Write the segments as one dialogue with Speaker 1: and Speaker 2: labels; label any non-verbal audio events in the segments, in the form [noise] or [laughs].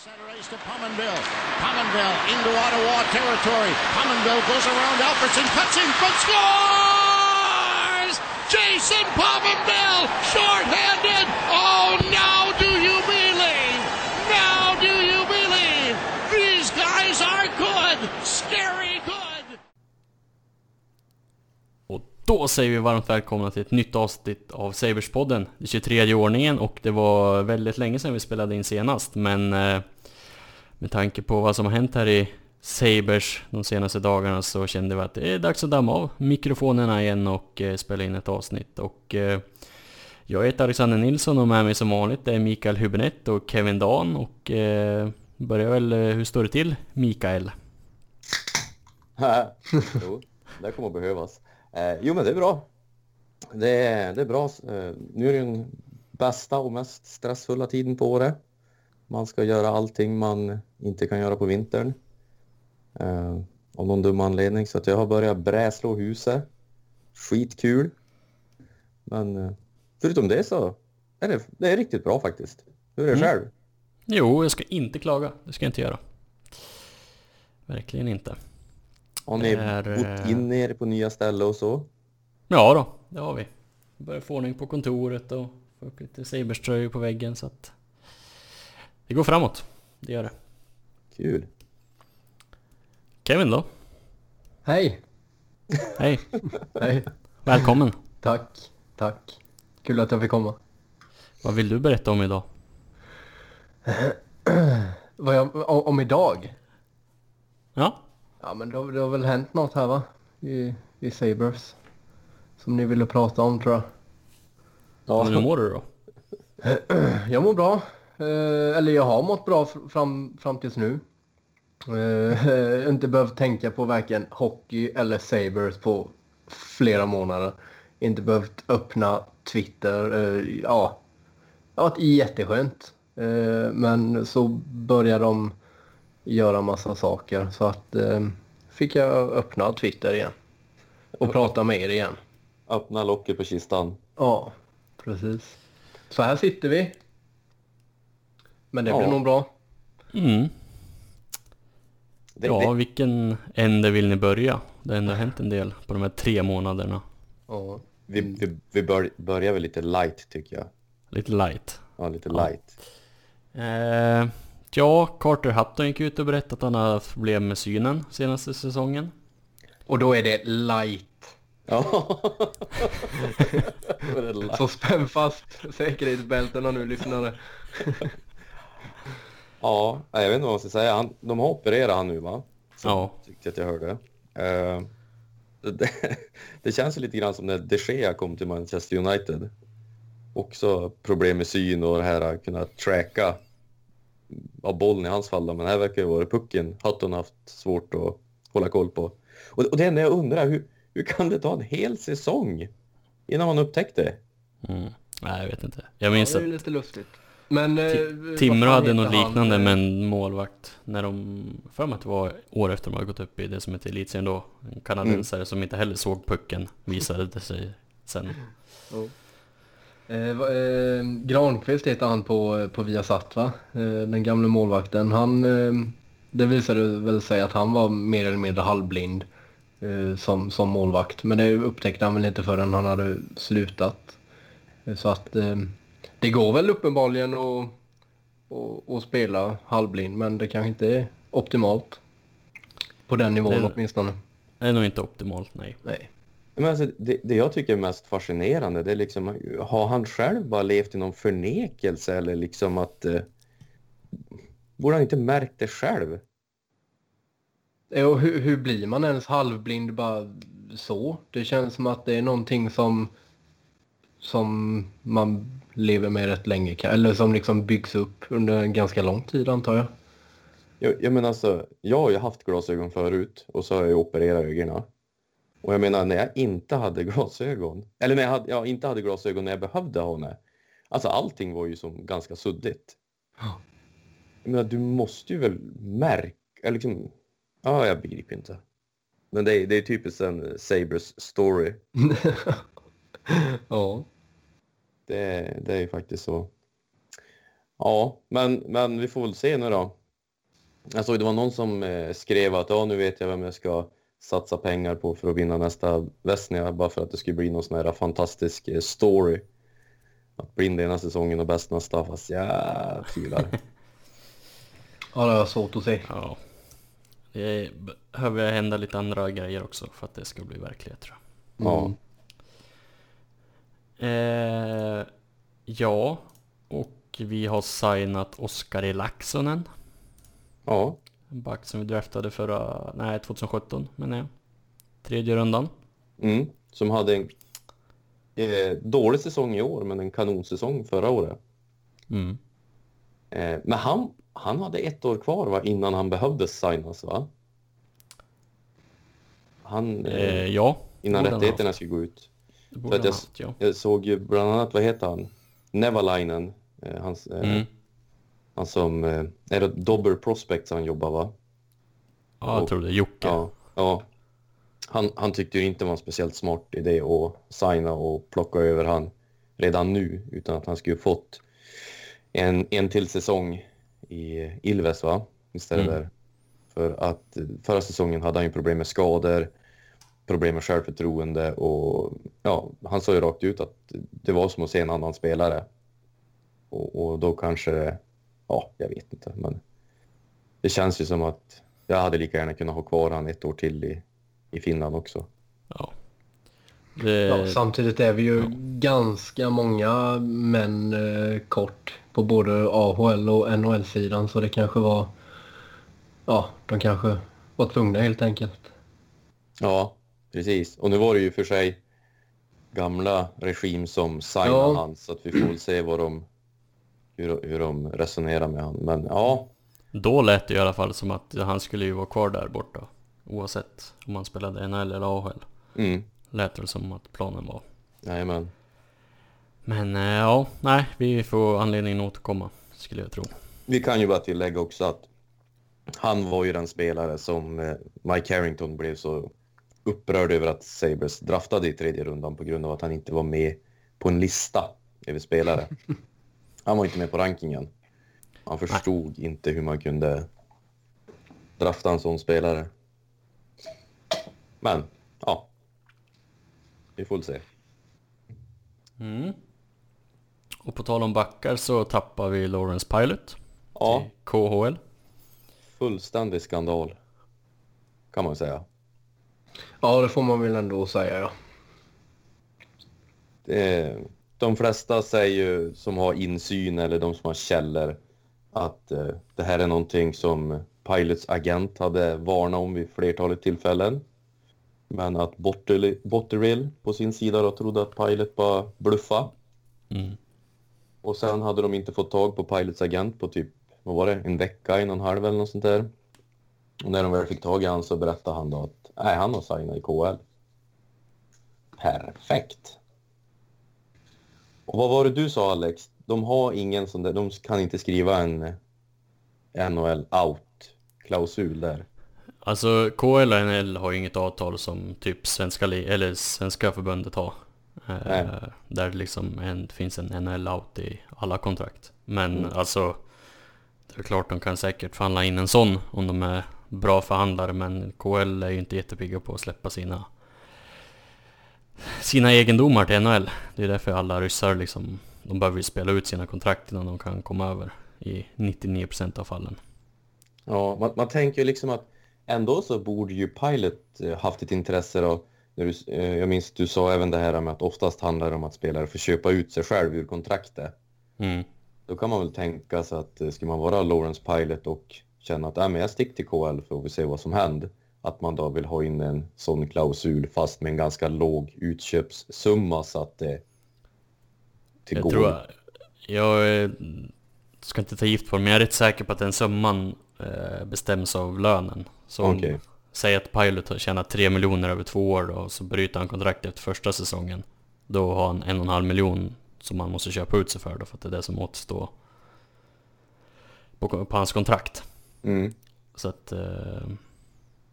Speaker 1: Center ice to Pominville. Pominville into Ottawa territory. Pominville goes around Alfredson, cuts in front, scores! Jason Pominville, short-handed. Oh, now
Speaker 2: då säger vi varmt välkomna till ett nytt avsnitt av Sabers-podden. Det 23 ordningen och det var väldigt länge sedan vi spelade in senast men eh, med tanke på vad som har hänt här i Sabers de senaste dagarna så kände vi att det är dags att damma av mikrofonerna igen och eh, spela in ett avsnitt. Och eh, jag heter Alexander Nilsson och med mig som vanligt är Mikael Hübinette och Kevin Dan och börjar väl, hur står det till Mikael? [laughs]
Speaker 3: jo, det kommer att behövas. Eh, jo, men det är bra. Det är, det är bra. Eh, nu är det den bästa och mest stressfulla tiden på året. Man ska göra allting man inte kan göra på vintern. Eh, av någon dum anledning. Så att jag har börjat bräslå huset. Skitkul. Men eh, förutom det så är det, det är riktigt bra faktiskt. Hur är det
Speaker 2: Mm.
Speaker 3: själv?
Speaker 2: Jo, jag ska inte klaga. Det ska jag inte göra. Verkligen inte.
Speaker 3: Har ni
Speaker 2: är,
Speaker 3: bott
Speaker 2: eh,
Speaker 3: in er på nya ställen och så?
Speaker 2: Ja då, det har vi. Börjar få ordning på kontoret och få upp lite Sabers-tröjor på väggen så att... Det går framåt. Det gör det.
Speaker 3: Kul.
Speaker 2: Kevin då?
Speaker 4: Hej!
Speaker 2: Hej! [laughs]
Speaker 4: Hej!
Speaker 2: Välkommen!
Speaker 4: Tack, tack. Kul att jag fick komma.
Speaker 2: Vad vill du berätta om idag? [clears throat]
Speaker 4: Vad jag, om idag?
Speaker 2: Ja?
Speaker 4: Ja men det har, det har väl hänt något här va? I, i Sabres. Som ni ville prata om tror jag.
Speaker 2: ja. Men hur mår du då? [clears throat]
Speaker 4: Jag mår bra. Eh, eller jag har mått bra fr- fram, fram tills nu. Eh, [laughs] inte behövt tänka på varken hockey eller Sabres på flera månader. Inte behövt öppna Twitter. Eh, ja, det har varit jätteskönt. Eh, men så började de göra massa saker så att eh, fick jag öppna Twitter igen. Och prata med er igen.
Speaker 3: Öppna locket på kistan.
Speaker 4: Ja, precis. Så här sitter vi. Men det blir
Speaker 3: Ja.
Speaker 4: nog bra.
Speaker 2: Mm.
Speaker 3: Det,
Speaker 2: Ja,
Speaker 3: det,
Speaker 2: vilken ände vill ni börja? Det har ändå hänt en del på de här tre månaderna.
Speaker 4: Ja.
Speaker 3: vi vi, vi bör, börjar väl lite light tycker jag.
Speaker 2: Lite light.
Speaker 3: Ja, lite
Speaker 2: Ja.
Speaker 3: light.
Speaker 2: Eh, ja, Carter Hutton gick ut och berättade att han hade haft problem med synen senaste säsongen.
Speaker 4: Och då är det light.
Speaker 3: Ja. [laughs] Det light.
Speaker 4: Så spänn fast säkerhetsbältena nu lyssnare. [laughs]
Speaker 3: ja, jag vet inte vad man ska säga. Han, de har opererat han nu va? Så
Speaker 2: Ja.
Speaker 3: Tyckte jag att jag hörde. Eh, det, [laughs] det känns ju lite grann som när De Gea kom till Manchester United. Också problem med syn och det här att kunna tracka av bollen i hans fall då, men här verkar det vara pucken Hutton haft svårt att hålla koll på. Och, och det enda jag undrar, hur, hur kan det ta en hel säsong innan man upptäckte det?
Speaker 2: Mm. Nej, jag vet inte. Jag
Speaker 4: Ja,
Speaker 2: minns
Speaker 4: det är lite lustigt. Men... eh,
Speaker 2: Timrå hade något
Speaker 4: han?
Speaker 2: liknande
Speaker 4: Eh,
Speaker 2: med en målvakt. När de, för mig att det var år efter de hade gått upp i det som heter elitserien då. En kanadensare som inte heller såg pucken visade det sig sen.
Speaker 4: Eh, eh, Granqvist heter han på, på Viasat va? Eh, den gamla målvakten. Han, eh, det visade väl sig att han var mer eller mindre halvblind eh, som, som målvakt. Men det upptäckte han väl inte förrän han hade slutat. Eh, Så att eh, det går väl uppenbarligen att, att, att spela halvblind men det kanske inte är optimalt. På den nivån
Speaker 2: Det-
Speaker 4: åtminstone.
Speaker 2: Det är nog inte optimalt, nej.
Speaker 4: Nej.
Speaker 3: Men alltså, det, det jag tycker är mest fascinerande, det är liksom, har han själv bara levt i någon förnekelse eller liksom att... Eh, borde han inte märkt det själv?
Speaker 4: Och hur, hur blir man ens halvblind bara så? Det känns som att det är någonting som, som man lever med rätt länge. Eller som liksom byggs upp under en ganska lång tid antar jag.
Speaker 3: Jag, jag menar alltså, jag har ju haft glasögon förut och så har jag opererat ögonen. Och jag menar när jag inte hade [laughs] glasögon, eller när jag hade, jag inte hade glasögon när jag behövde ha det. Alltså allting var ju som ganska suddigt.
Speaker 4: Ja.
Speaker 3: Jag menar du måste ju väl märka, eller liksom, ja jag begriper inte. Men det är, det är typiskt en Sabres story. [laughs]
Speaker 4: ja.
Speaker 3: Det, det är ju faktiskt så. Ja, men, men vi får väl se nu då. Jag såg det var någon som eh, skrev att ja, nu vet jag vem jag ska satsa pengar på för att vinna nästa Vesnia bara för att det skulle bli någon sån här fantastisk eh, story. Att blind ena säsongen och bäst nästa, fast jag tvivlar. [laughs]
Speaker 4: Ja, det har jag svårt att se.
Speaker 2: Ja. Det behöver hända lite andra grejer också för att det ska bli verklighet tror jag.
Speaker 3: Ja.
Speaker 2: Eh, ja, och vi har signat Oskari Laxonen.
Speaker 3: ja,
Speaker 2: En back som vi draftade förra, nej 2017 menar jag. Tredje rundan.
Speaker 3: mm. som hade en eh, dålig säsong i år, men en kanonsäsong förra året.
Speaker 2: Mm.
Speaker 3: Eh, men han, han hade ett år kvar va, innan han behövde signas va? Han, eh,
Speaker 2: Eh, ja.
Speaker 3: innan
Speaker 2: borde
Speaker 3: rättigheterna skulle gå ut.
Speaker 2: Det borde
Speaker 3: För att jag,
Speaker 2: haft, ja.
Speaker 3: jag såg ju bland annat, vad heter han? Nevalainen. Eh, hans, eh,
Speaker 2: Mm.
Speaker 3: Han som, eh, är det Dobber Prospects han jobbar va?
Speaker 2: Ja, jag tror det. Jocke.
Speaker 3: Ja. ja. Han, han tyckte ju inte var en speciellt smart idé att signa och plocka över han redan nu, utan att han skulle fått en, en till säsong i Ilves va? Istället
Speaker 2: Mm.
Speaker 3: För att eh, förra säsongen hade han ju problem med skador, problem med självförtroende och ja, han sa ju rakt ut att det var som att se en annan spelare. Och, och då kanske det, ja, jag vet inte, men det känns ju som att jag hade lika gärna kunnat ha kvar han ett år till i, i Finland också.
Speaker 2: Ja. Det,
Speaker 4: Ja, samtidigt är vi ju ganska många män eh, kort på både AHL och NHL-sidan så det kanske var... Ja, de kanske var tvungna helt enkelt.
Speaker 3: Ja, precis. Och nu var det ju för sig gamla regim som signade
Speaker 4: Ja.
Speaker 3: han så att vi får väl se vad de, hur, hur de resonerar med han. Men ja,
Speaker 2: Då lät det i alla fall som att han skulle ju vara kvar där borta. Oavsett om han spelade NHL eller AHL.
Speaker 3: mm,
Speaker 2: Lät det som att planen var.
Speaker 3: jajamän.
Speaker 2: Men eh, ja, nej, vi får anledning att återkomma. Skulle jag tro.
Speaker 3: Vi kan ju bara tillägga också att han var ju den spelare som eh, Mike Harrington blev så upprörd över att Sabres draftade i tredje rundan på grund av att han inte var med på en lista över spelare. [laughs] Han var inte med på rankingen. Han förstod inte hur man kunde drafta en sån spelare. Men, ja. Vi får väl se.
Speaker 2: Mm. Och på tal om backar så tappar vi Lawrence Pilot
Speaker 3: Ja,
Speaker 2: till KHL.
Speaker 3: fullständig skandal. Kan man säga.
Speaker 4: Ja, det får man väl ändå säga ja.
Speaker 3: Det, de flesta säger ju, som har insyn eller de som har källor att eh, det här är någonting som Pilots agent hade varnat om vid flertalet tillfällen. Men att Botterill, på sin sida då trodde att Pilot bara bluffa.
Speaker 2: Mm.
Speaker 3: Och sen hade de inte fått tag på Pilots agent på typ, vad var det, en vecka, en och en halv eller något sånt där. Och när de väl fick tag i han så berättade han då att nej, han har signat i KL. Perfekt. Och vad var det du sa Alex? De har ingen sån där, de kan inte skriva en NHL out-klausul där.
Speaker 2: Alltså KHL och NHL har ju inget avtal som typ svenska, eller svenska förbundet har. Eh,
Speaker 3: Nej.
Speaker 2: där det liksom en, finns en NHL-out i alla kontrakt. Men
Speaker 3: Mm.
Speaker 2: alltså, det är klart de kan säkert förhandla in en sån om de är bra förhandlare. Men KHL är ju inte jättepigga på att släppa sina sina egendomar till NHL. Det är därför alla ryssar liksom, de behöver ju spela ut sina kontrakt innan de kan komma över i 99% av fallen.
Speaker 3: Ja, man, man tänker ju liksom att ändå så borde ju Pilot eh, haft ett intresse du, eh, jag minns att du sa även det här med att oftast handlar det om att spelare får köpa ut sig själv ur kontraktet.
Speaker 2: Mm.
Speaker 3: Då kan man väl tänka sig att eh, ska man vara Lawrence Pilot och känna att äh, men jag sticker till KL för att vi se vad som händer. Att man då vill ha in en sån klausul fast med en ganska låg utköpssumma så att det
Speaker 2: Jag
Speaker 3: tillgår.
Speaker 2: tror jag, jag ska inte ta gift på det, men jag är rätt säker på att den summan eh, bestäms av lönen. Så om, säg att Pilot har tjänat 3 miljoner över två år och så bryter han kontraktet efter första säsongen. Då har han en och en halv miljon som han måste köpa ut sig för då, för att det är det som återstår på, på hans kontrakt.
Speaker 3: Mm.
Speaker 2: Så att, eh,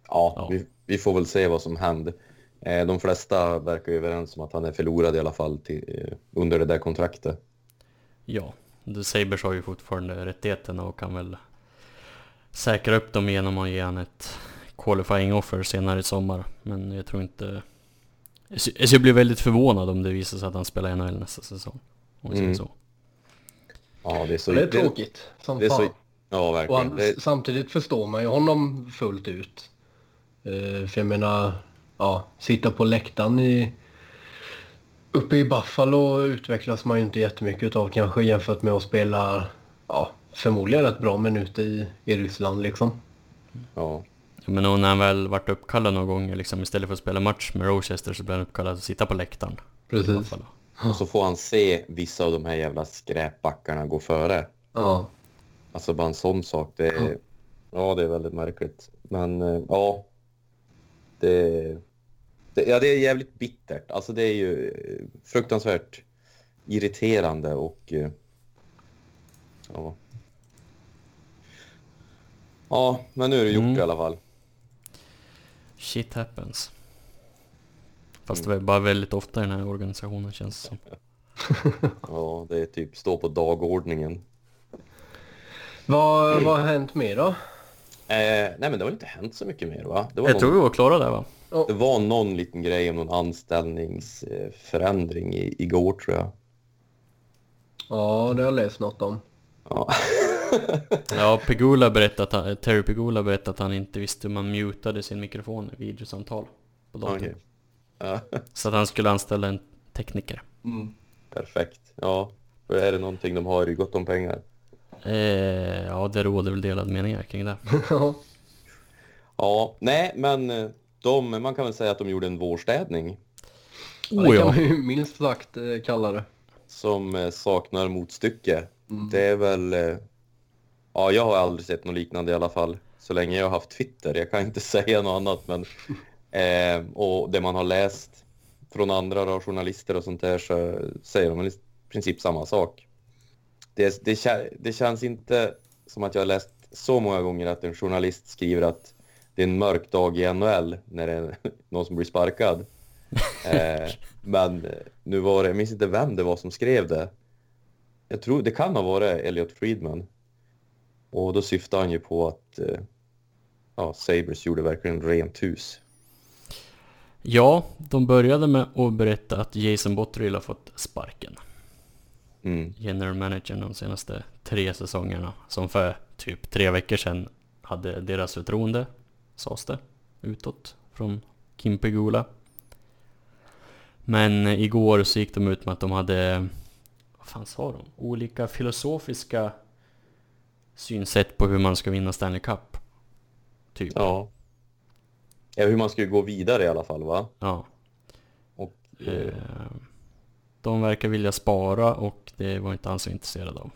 Speaker 3: Ja,
Speaker 2: Ja.
Speaker 3: Vi, vi får väl se vad som händer. Eh, De flesta verkar ju överens om att han är förlorad i alla fall till, eh, under det där kontraktet.
Speaker 2: ja. The Sabres har ju fortfarande rättigheterna och kan väl säkra upp dem genom att ge han ett qualifying offer senare i sommar. Men jag tror inte... Jag skulle bli väldigt förvånad om det visar sig att han spelar i NHL nästa säsong. Om vi säger
Speaker 3: Mm.
Speaker 2: så.
Speaker 3: Ja, det är så...
Speaker 4: Det är tråkigt som
Speaker 3: Det är
Speaker 4: fan.
Speaker 3: så, ja,
Speaker 4: Och
Speaker 3: verkligen.
Speaker 4: han,
Speaker 3: Det,
Speaker 4: samtidigt förstår man ju honom fullt ut. Eh, för jag menar, ja, sitta på läktaren i... Uppe i Buffalo utvecklas man ju inte jättemycket utav kanske jämfört med att spela, ja, förmodligen rätt bra minuter i, i Ryssland liksom.
Speaker 3: ja.
Speaker 2: Men och när han väl varit uppkallad några gånger liksom, istället för att spela match med Rochester så blev han uppkallad att sitta på läktaren. i
Speaker 4: Precis.
Speaker 3: Och så får han se vissa av de här jävla skräpbackarna gå före.
Speaker 4: Ja.
Speaker 3: Alltså bara en sån sak. Det är, ja, det är väldigt märkligt. Men eh, ja, det, det, ja, det är jävligt bittert. Alltså det är ju eh, fruktansvärt irriterande och eh, ja. Ja, men nu är det gjort
Speaker 2: Mm.
Speaker 3: i alla fall.
Speaker 2: Shit happens. Fast det är bara väldigt ofta i den här organisationen känns det som. [laughs]
Speaker 3: Ja, det är typ stå på dagordningen.
Speaker 4: Vad, vad har hänt mer då?
Speaker 3: Eh, nej, men det har inte hänt så mycket mer va? Det var,
Speaker 2: Jag
Speaker 3: någon,
Speaker 2: tror vi var klara där va?
Speaker 3: det var någon liten grej om någon anställningsförändring i, igår tror jag.
Speaker 4: Ja, det har jag läst något om.
Speaker 3: Ja. [laughs]
Speaker 2: Ja, Pegula han, Terry Pegula berättade att han inte visste hur man mutade sin mikrofon i videosamtal på datorn.
Speaker 3: Ja, [laughs]
Speaker 2: Så att han skulle anställa en tekniker.
Speaker 3: perfekt. Ja, för är det någonting de har i gott om pengar?
Speaker 2: Eh, ja, det råder väl delad meningar kring det. [laughs]
Speaker 4: Ja.
Speaker 3: Nej, men eh, de, man kan väl säga att de gjorde en vårstädning
Speaker 4: Ja,
Speaker 2: Oh
Speaker 4: det kan man ju minst sagt eh, kalla det.
Speaker 3: som eh, saknar motstycke. Det är väl... Ja, jag har aldrig sett något liknande i alla fall. Så länge jag har haft Twitter. Jag kan inte [laughs] säga något annat, men... Eh, och det man har läst från andra då, journalister och sånt där så säger de i princip samma sak. Det, det, det känns inte som att jag har läst så många gånger att en journalist skriver att det är en mörk dag i NHL när det är [laughs] någon som blir sparkad. [laughs] Eh, men nu var det, jag minns inte vem det var som skrev det. Jag tror det kan ha varit Elliot Friedman. Och då syftar han ju på att eh, ja, Sabres gjorde verkligen rent hus.
Speaker 2: Ja, de började med att berätta att Jason Botterill har fått sparken.
Speaker 3: Mm.
Speaker 2: General managern de senaste tre säsongerna. Som för typ tre veckor sedan hade deras förtroende, sades det, utåt från Kim Pegula. Men igår så gick de ut med att de hade, vad fan sa de? Olika filosofiska synsätt på hur man ska vinna Stanley Cup. Typ.
Speaker 3: Ja. ja. Hur man ska gå vidare i alla fall va?
Speaker 2: Ja.
Speaker 3: Och, eh,
Speaker 2: Eh, de verkar vilja spara och det var inte han så intresserad av.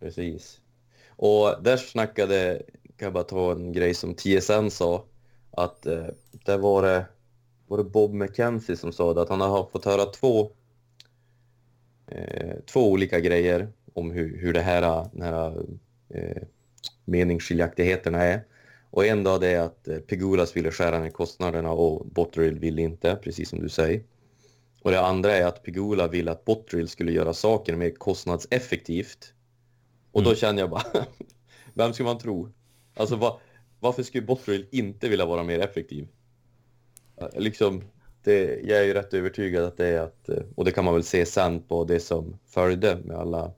Speaker 3: Precis. Och där snackade, kan jag bara ta en grej som TSN sa, att eh, där var det, var det Bob McKenzie som sa det, att han har fått höra två, eh, två olika grejer om hur, hur det här, den här eh, meningsskiljaktigheterna är. Och en dag det är att eh, Pegulas ville skära ner kostnaderna och Botterill ville inte, precis som du säger. Och det andra är att Pegula vill att Botterill skulle göra saker mer kostnadseffektivt. Och då känner jag bara, [laughs] vem ska man tro? Alltså va, varför skulle Botterill inte vilja vara mer effektiv? Eh, Liksom, det, jag är ju rätt övertygad att det är att, eh, och det kan man väl se sen på det som följde med alla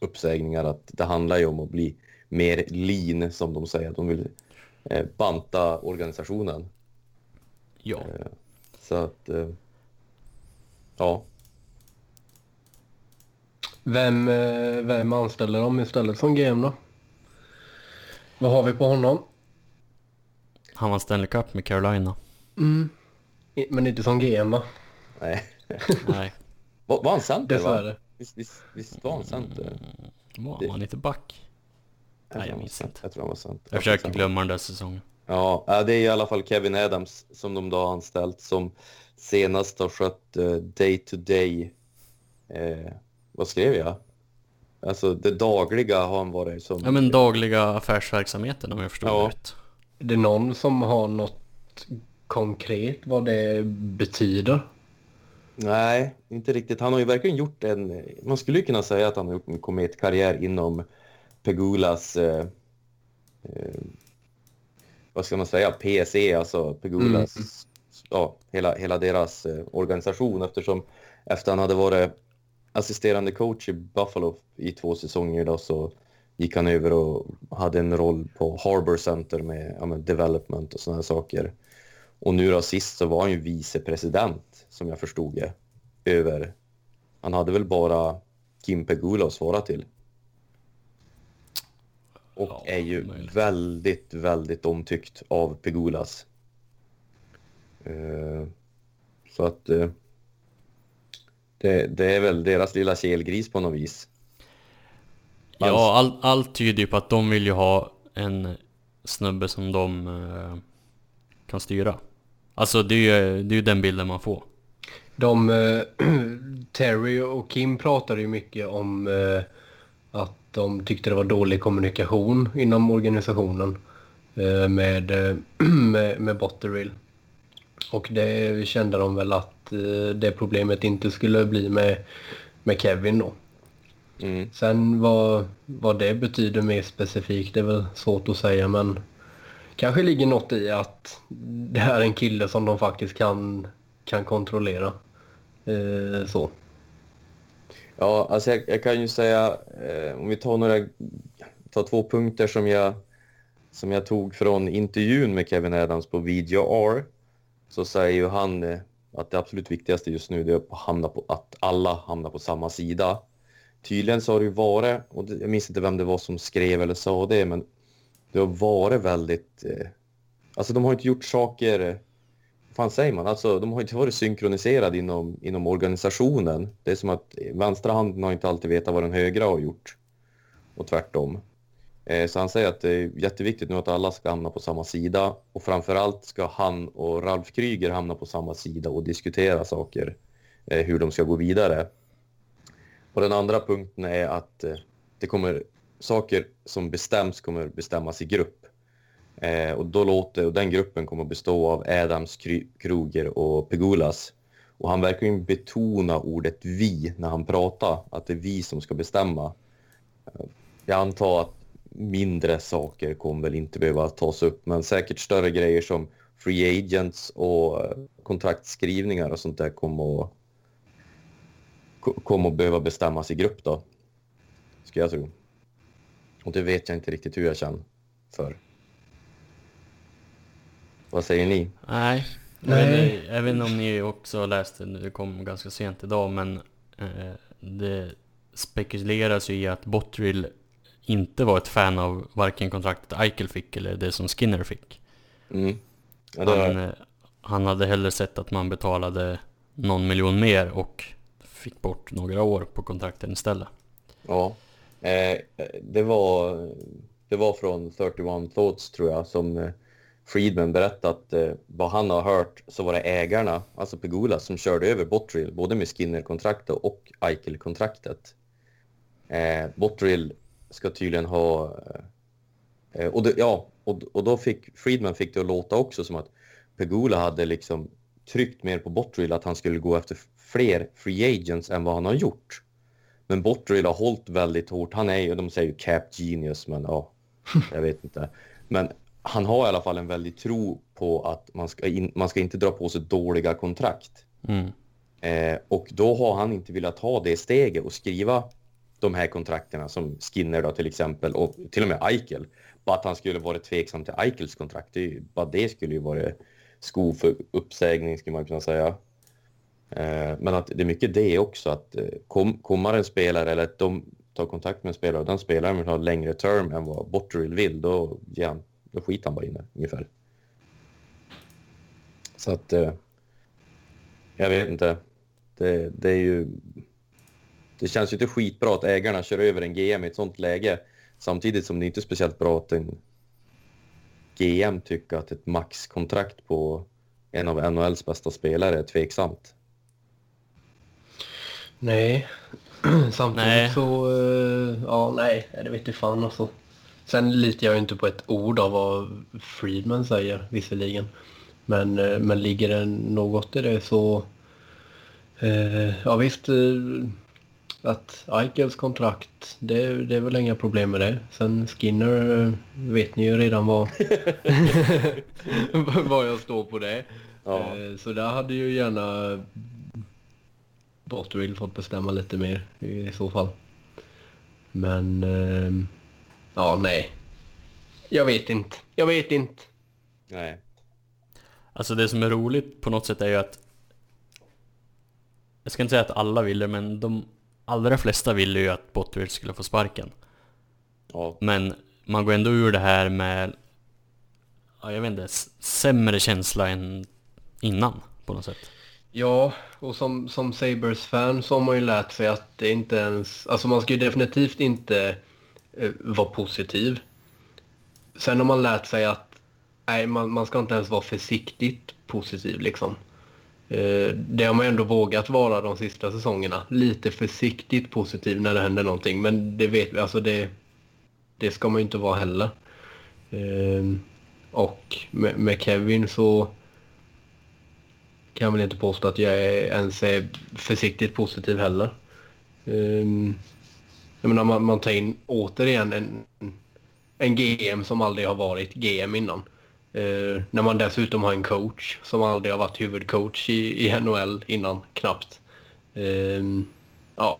Speaker 3: uppsägningar, att det handlar ju om att bli mer lean som de säger, att de vill eh, banta organisationen.
Speaker 2: Ja.
Speaker 3: Så att, ja,
Speaker 4: Vem, eh, vem anställer de istället som GM då? Vad har vi på honom?
Speaker 2: Han vann Stanley Cup med Carolina.
Speaker 4: I- Men inte som GM va?
Speaker 3: nej. [laughs]
Speaker 2: Nej,
Speaker 3: Var, var han center va?
Speaker 4: Dessvärre.
Speaker 3: Visst, visst, visst var han center?
Speaker 2: var
Speaker 3: Det-
Speaker 2: han inte back? Nej, jag
Speaker 3: var
Speaker 2: minns inte.
Speaker 3: Jag tror han var center.
Speaker 2: Jag försöker glömma den där säsongen.
Speaker 3: Ja, ja, det är i alla fall Kevin Adams som de då har anställt som senast har skött eh, day to day. Eh, vad skrev jag? Alltså det dagliga har han varit som...
Speaker 2: Ja men dagliga affärsverksamheten om jag förstår
Speaker 3: Ja.
Speaker 2: det rätt.
Speaker 4: Är det någon som har något konkret vad det betyder?
Speaker 3: Nej, inte riktigt. Han har ju verkligen gjort en... Man skulle ju kunna säga att han har gjort en kometkarriär inom Pegulas... Eh, eh, vad ska man säga? PSE, alltså Pegulas... Mm. Ja, hela, hela deras eh, organisation eftersom efter han hade varit assisterande coach i Buffalo i två säsonger då, så gick han över och hade en roll på Harbor Center med, ja, med development och sådana saker. Och nu då sist så var han ju vicepresident, som jag förstod det, över... Han hade väl bara Kim Pegula att svara till. Och ja, är ju möjligt. väldigt, väldigt omtyckt av Pegulas. Uh, så att... Uh, det, det, är väl deras lilla kelgris på något vis.
Speaker 2: Ja, all, allt tyder ju på att de vill ju ha en snubbe som de uh, kan styra. Alltså det är ju det är den bilden man får.
Speaker 4: De, [clears throat] Terry och Kim pratade ju mycket om att de tyckte det var dålig kommunikation inom organisationen med, [clears throat] med, med Botterill. Och det kände de väl att det problemet inte skulle bli med, med Kevin då. Mm. Sen vad, vad det betyder mer specifikt det är väl svårt att säga men kanske ligger något i att det här är en kille som de faktiskt kan, kan kontrollera. Eh, så.
Speaker 3: Ja, alltså jag, jag kan ju säga, eh, om vi tar några, tar två punkter som jag, som jag tog från intervjun med Kevin Adams på VGR, så säger ju han att det absolut viktigaste just nu är att, hamna på, att alla hamnar på samma sida. Tydligen så har det ju varit, och jag minns inte vem det var som skrev eller sa det, men det har varit väldigt... Eh, alltså de har inte gjort saker... Eh, vad fan säger man? Alltså de har inte varit synkroniserade inom, inom organisationen. Det är som att eh, vänstra handen har inte alltid vetat vad den högra har gjort. Och tvärtom. Eh, så han säger att det är jätteviktigt nu att alla ska hamna på samma sida. Och framförallt ska han och Ralf Kryger hamna på samma sida och diskutera saker. Eh, hur de ska gå vidare. Och den andra punkten är att eh, det kommer saker som bestäms kommer bestämmas i grupp. Och, då låter, och den gruppen kommer bestå av Adams, Kruger och Pegulas. Och han verkar ju betona ordet vi när han pratar, att det är vi som ska bestämma. Jag antar att mindre saker kommer väl inte behöva tas upp, men säkert större grejer som free agents och eh, kontraktskrivningar och sånt där kommer att, kommer att behöva bestämmas i grupp då, ska jag tro. Och det vet jag inte riktigt hur jag känner för. Vad säger ni?
Speaker 2: Nej, Nej. jag vet inte om ni också läste, det kom ganska sent idag, men eh, det spekuleras ju i att Bottrill inte var ett fan av varken kontraktet Eichel fick eller det som Skinner fick. Mm. Ja, han, eh, han hade hellre sett att man betalade någon miljon mer och fick bort några år på kontrakten istället.
Speaker 3: Ja, Eh, det, var, det var från 31 Thoughts tror jag som eh, Friedman berättade att eh, vad han har hört så var det ägarna, alltså Pegula, som körde över Bottrill både med Skinner-kontraktet och Eichel-kontraktet. Eh, Bottrill ska tydligen ha... Eh, och, det, ja, och, och då fick Friedman fick det att låta också som att Pegula hade liksom tryckt mer på Bottrill att han skulle gå efter fler free agents än vad han har gjort. Men Botterill har hållit väldigt hårt. Han är ju, de säger ju cap genius, men ja, [laughs] jag vet inte. Men han har i alla fall en väldig tro på att man ska, in, man ska inte dra på sig dåliga kontrakt. Mm. Eh, och då har han inte velat ta det steget och skriva de här kontrakterna som Skinner då till exempel och till och med Eichel. Bara att han skulle varit tveksam till Eichels kontrakt. Det, bara det skulle ju vara sko för uppsägning skulle man kunna säga. Eh, men att det är mycket det också att eh, kom, kommer en spelare eller att de tar kontakt med en spelare och den spelaren vill ha längre term än vad Botterill vill, då, ja, då skiter han bara in det ungefär. Så att eh, jag vet inte. Det, det är ju... Det känns ju inte skitbra att ägarna kör över en GM i ett sånt läge. Samtidigt som det inte är speciellt bra att en GM tycker att ett maxkontrakt på en av NHLs bästa spelare är tveksamt.
Speaker 4: Nej, [clears throat] samtidigt nej. så... Uh, ja, nej, det vet jag fan alltså. Sen litar jag inte på ett ord av vad Friedman säger visserligen. Men, uh, men ligger det något i det så... Eh, ja visst, eh, att Eichels kontrakt, det, det är väl inga problem med det. Sen Skinner eh, vet ni ju redan vad, [laughs] vad jag står på det.
Speaker 3: Ja.
Speaker 4: Eh, så där hade ju gärna Botterill fått bestämma lite mer i så fall. Men, eh, ja nej. Jag vet inte. Jag vet inte.
Speaker 3: Nej.
Speaker 2: Alltså det som är roligt på något sätt är ju att Jag ska inte säga att alla ville men de allra flesta ville ju att Botterill skulle få sparken.
Speaker 3: Ja.
Speaker 2: Men man går ändå ur det här med ja, jag vet inte, sämre känsla än innan på något sätt.
Speaker 4: Ja, och som, som Sabres-fan så har man ju lärt sig att det inte ens... Alltså man ska ju definitivt inte eh, vara positiv. Sen har man lärt sig att nej, man, man ska inte ens vara försiktigt positiv liksom. Eh, det har man ändå vågat vara de sista säsongerna. Lite försiktigt positiv när det händer någonting. Men det vet vi, alltså det, det ska man ju inte vara heller. Eh, och med, med Kevin så kan jag väl inte påstå att jag är, ens är försiktigt positiv heller. Eh, jag menar, man, man tar in återigen en, en GM som aldrig har varit GM innan. Eh, när man dessutom har en coach som aldrig har varit huvudcoach i, i NHL innan, knappt. Eh, ja.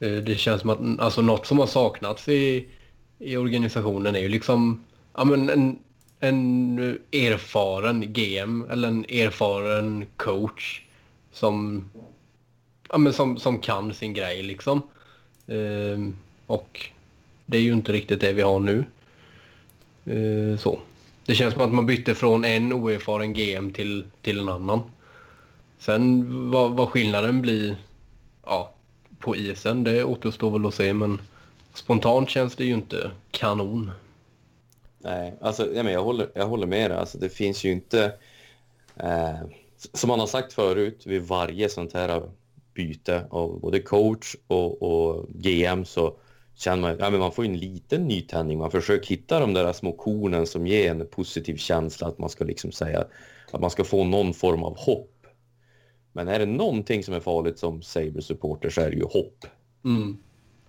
Speaker 4: Eh, det känns som att alltså, något som har saknats i, i organisationen är ju liksom ja, men en, en erfaren GM eller en erfaren coach som, ja, men som, som kan sin grej liksom. Ehm, och det är ju inte riktigt det vi har nu. Ehm, så. Det känns som att man bytte från en oerfaren GM till, till en annan. Sen vad, vad skillnaden blir ja, på isen, det återstår väl att se men spontant känns det ju inte kanon.
Speaker 3: Nej, alltså, ja, men jag, håller, jag håller med dig. Alltså, det finns ju inte... Eh, som man har sagt förut, vid varje sånt här byte av både coach och, och GM så känner man ja, men man får en liten nytändning. Man försöker hitta de där små kornen som ger en positiv känsla att man ska liksom säga att man ska få någon form av hopp. Men är det någonting som är farligt som Saber-supporter så är det ju hopp.
Speaker 4: Mm.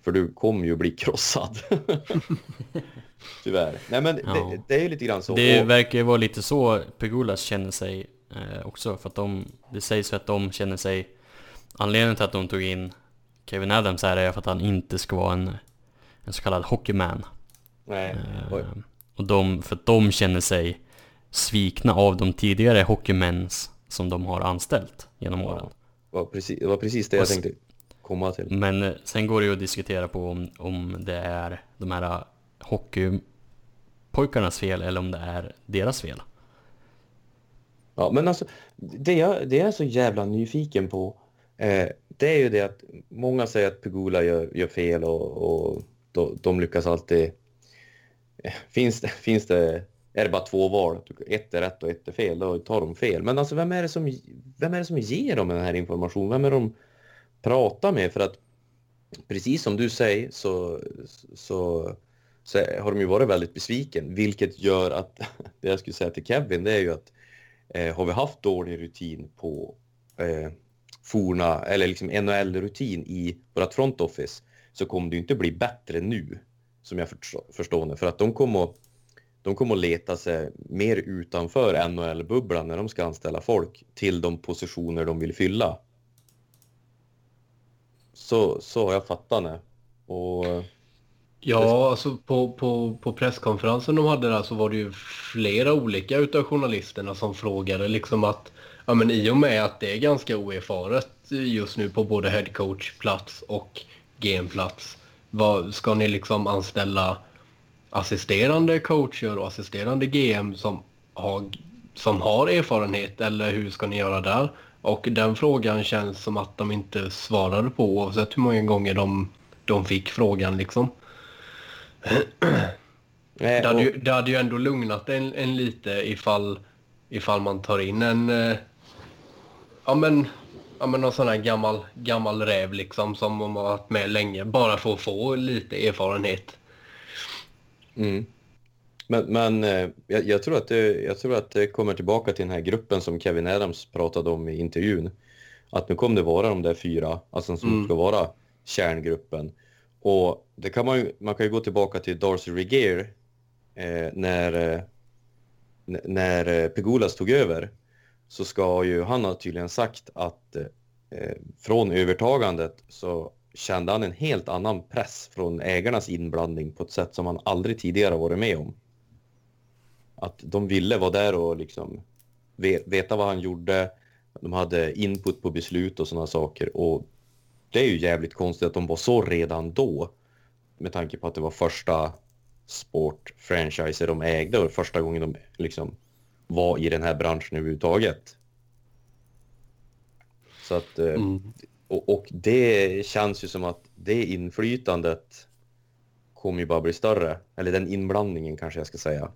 Speaker 3: För du kommer ju bli krossad. [laughs] Tyvärr. Nej men
Speaker 2: Ja.
Speaker 3: det, det är lite grann så.
Speaker 2: Det
Speaker 3: Och-
Speaker 2: verkar ju vara lite så Pegulas känner sig eh, också, för att de, det sägs ju att de känner sig Anledningen till att de tog in Kevin Adams här är för att han inte ska vara en, en så kallad hockeyman.
Speaker 3: Nej. Oj.
Speaker 2: Eh, och de, för att de känner sig svikna av de tidigare hockeymens som de har anställt genom åren.
Speaker 3: Precis, det var precis det jag tänkte komma till.
Speaker 2: Men eh, sen går det ju att diskutera på om, om det är de här eh, hockeypojkarnas fel eller om det är deras fel.
Speaker 3: Ja, men alltså, det jag, det jag är så jävla nyfiken på, eh, det är ju det att många säger att Pegula gör, gör fel och, och de, de lyckas alltid... Eh, finns det, finns det, är det bara två val, ett är rätt och ett är fel, då tar de fel. Men alltså vem är det som, vem är det som ger dem den här informationen? Vem är det de pratar med? För att precis som du säger så, så, så har de ju varit väldigt besviken, vilket gör att [laughs] det jag skulle säga till Kevin, det är ju att eh, har vi haft dålig rutin på eh, forna, eller liksom NHL-rutin i vårt front office så kommer det inte bli bättre nu, som jag förstår det. För att de kommer, att- de kommer att leta sig mer utanför NHL-bubblan när de ska anställa folk till de positioner de vill fylla. Så, så har jag fattat det. Och
Speaker 4: Ja, alltså på, på, på presskonferensen de hade där så var det ju flera olika utav journalisterna som frågade liksom att ja men i och med att det är ganska oerfaret just nu på både headcoach-plats och GM-plats vad ska ni liksom anställa assisterande coacher och assisterande GM som har, som har erfarenhet eller hur ska ni göra där? Och den frågan känns som att de inte svarade på oavsett hur många gånger de, de fick frågan liksom.
Speaker 3: Nej, [clears throat]
Speaker 4: Det hade, ju, det hade ju ändå lugnat en, en lite ifall, ifall man tar in en... eh, Ja men, ja men någon sån här gammal, gammal räv liksom som har varit med länge. Bara för att få lite erfarenhet.
Speaker 3: Mm. Men, men eh, jag, jag, tror att det, jag tror att det kommer tillbaka till den här gruppen som Kevin Adams pratade om i intervjun. Att nu kommer det vara de där fyra, alltså som
Speaker 4: Mm.
Speaker 3: ska vara kärngruppen. Och det kan man ju, man kan ju gå tillbaka till Darcy Regier eh, när, eh, när eh, Pegulas tog över. Så ska ju, han har tydligen sagt att eh, eh, från övertagandet så kände han en helt annan press från ägarnas inblandning på ett sätt som han aldrig tidigare varit med om. Att de ville vara där och liksom veta vad han gjorde. De hade input på beslut och sådana saker. Och det är ju jävligt konstigt att de var så redan då. Med tanke på att det var första sportfranchiser de ägde och första gången de liksom var i den här branschen överhuvudtaget. Så att, eh,
Speaker 4: Mm.
Speaker 3: och, och det känns ju som att det inflytandet kommer ju bara bli större. Eller den inblandningen kanske jag ska säga.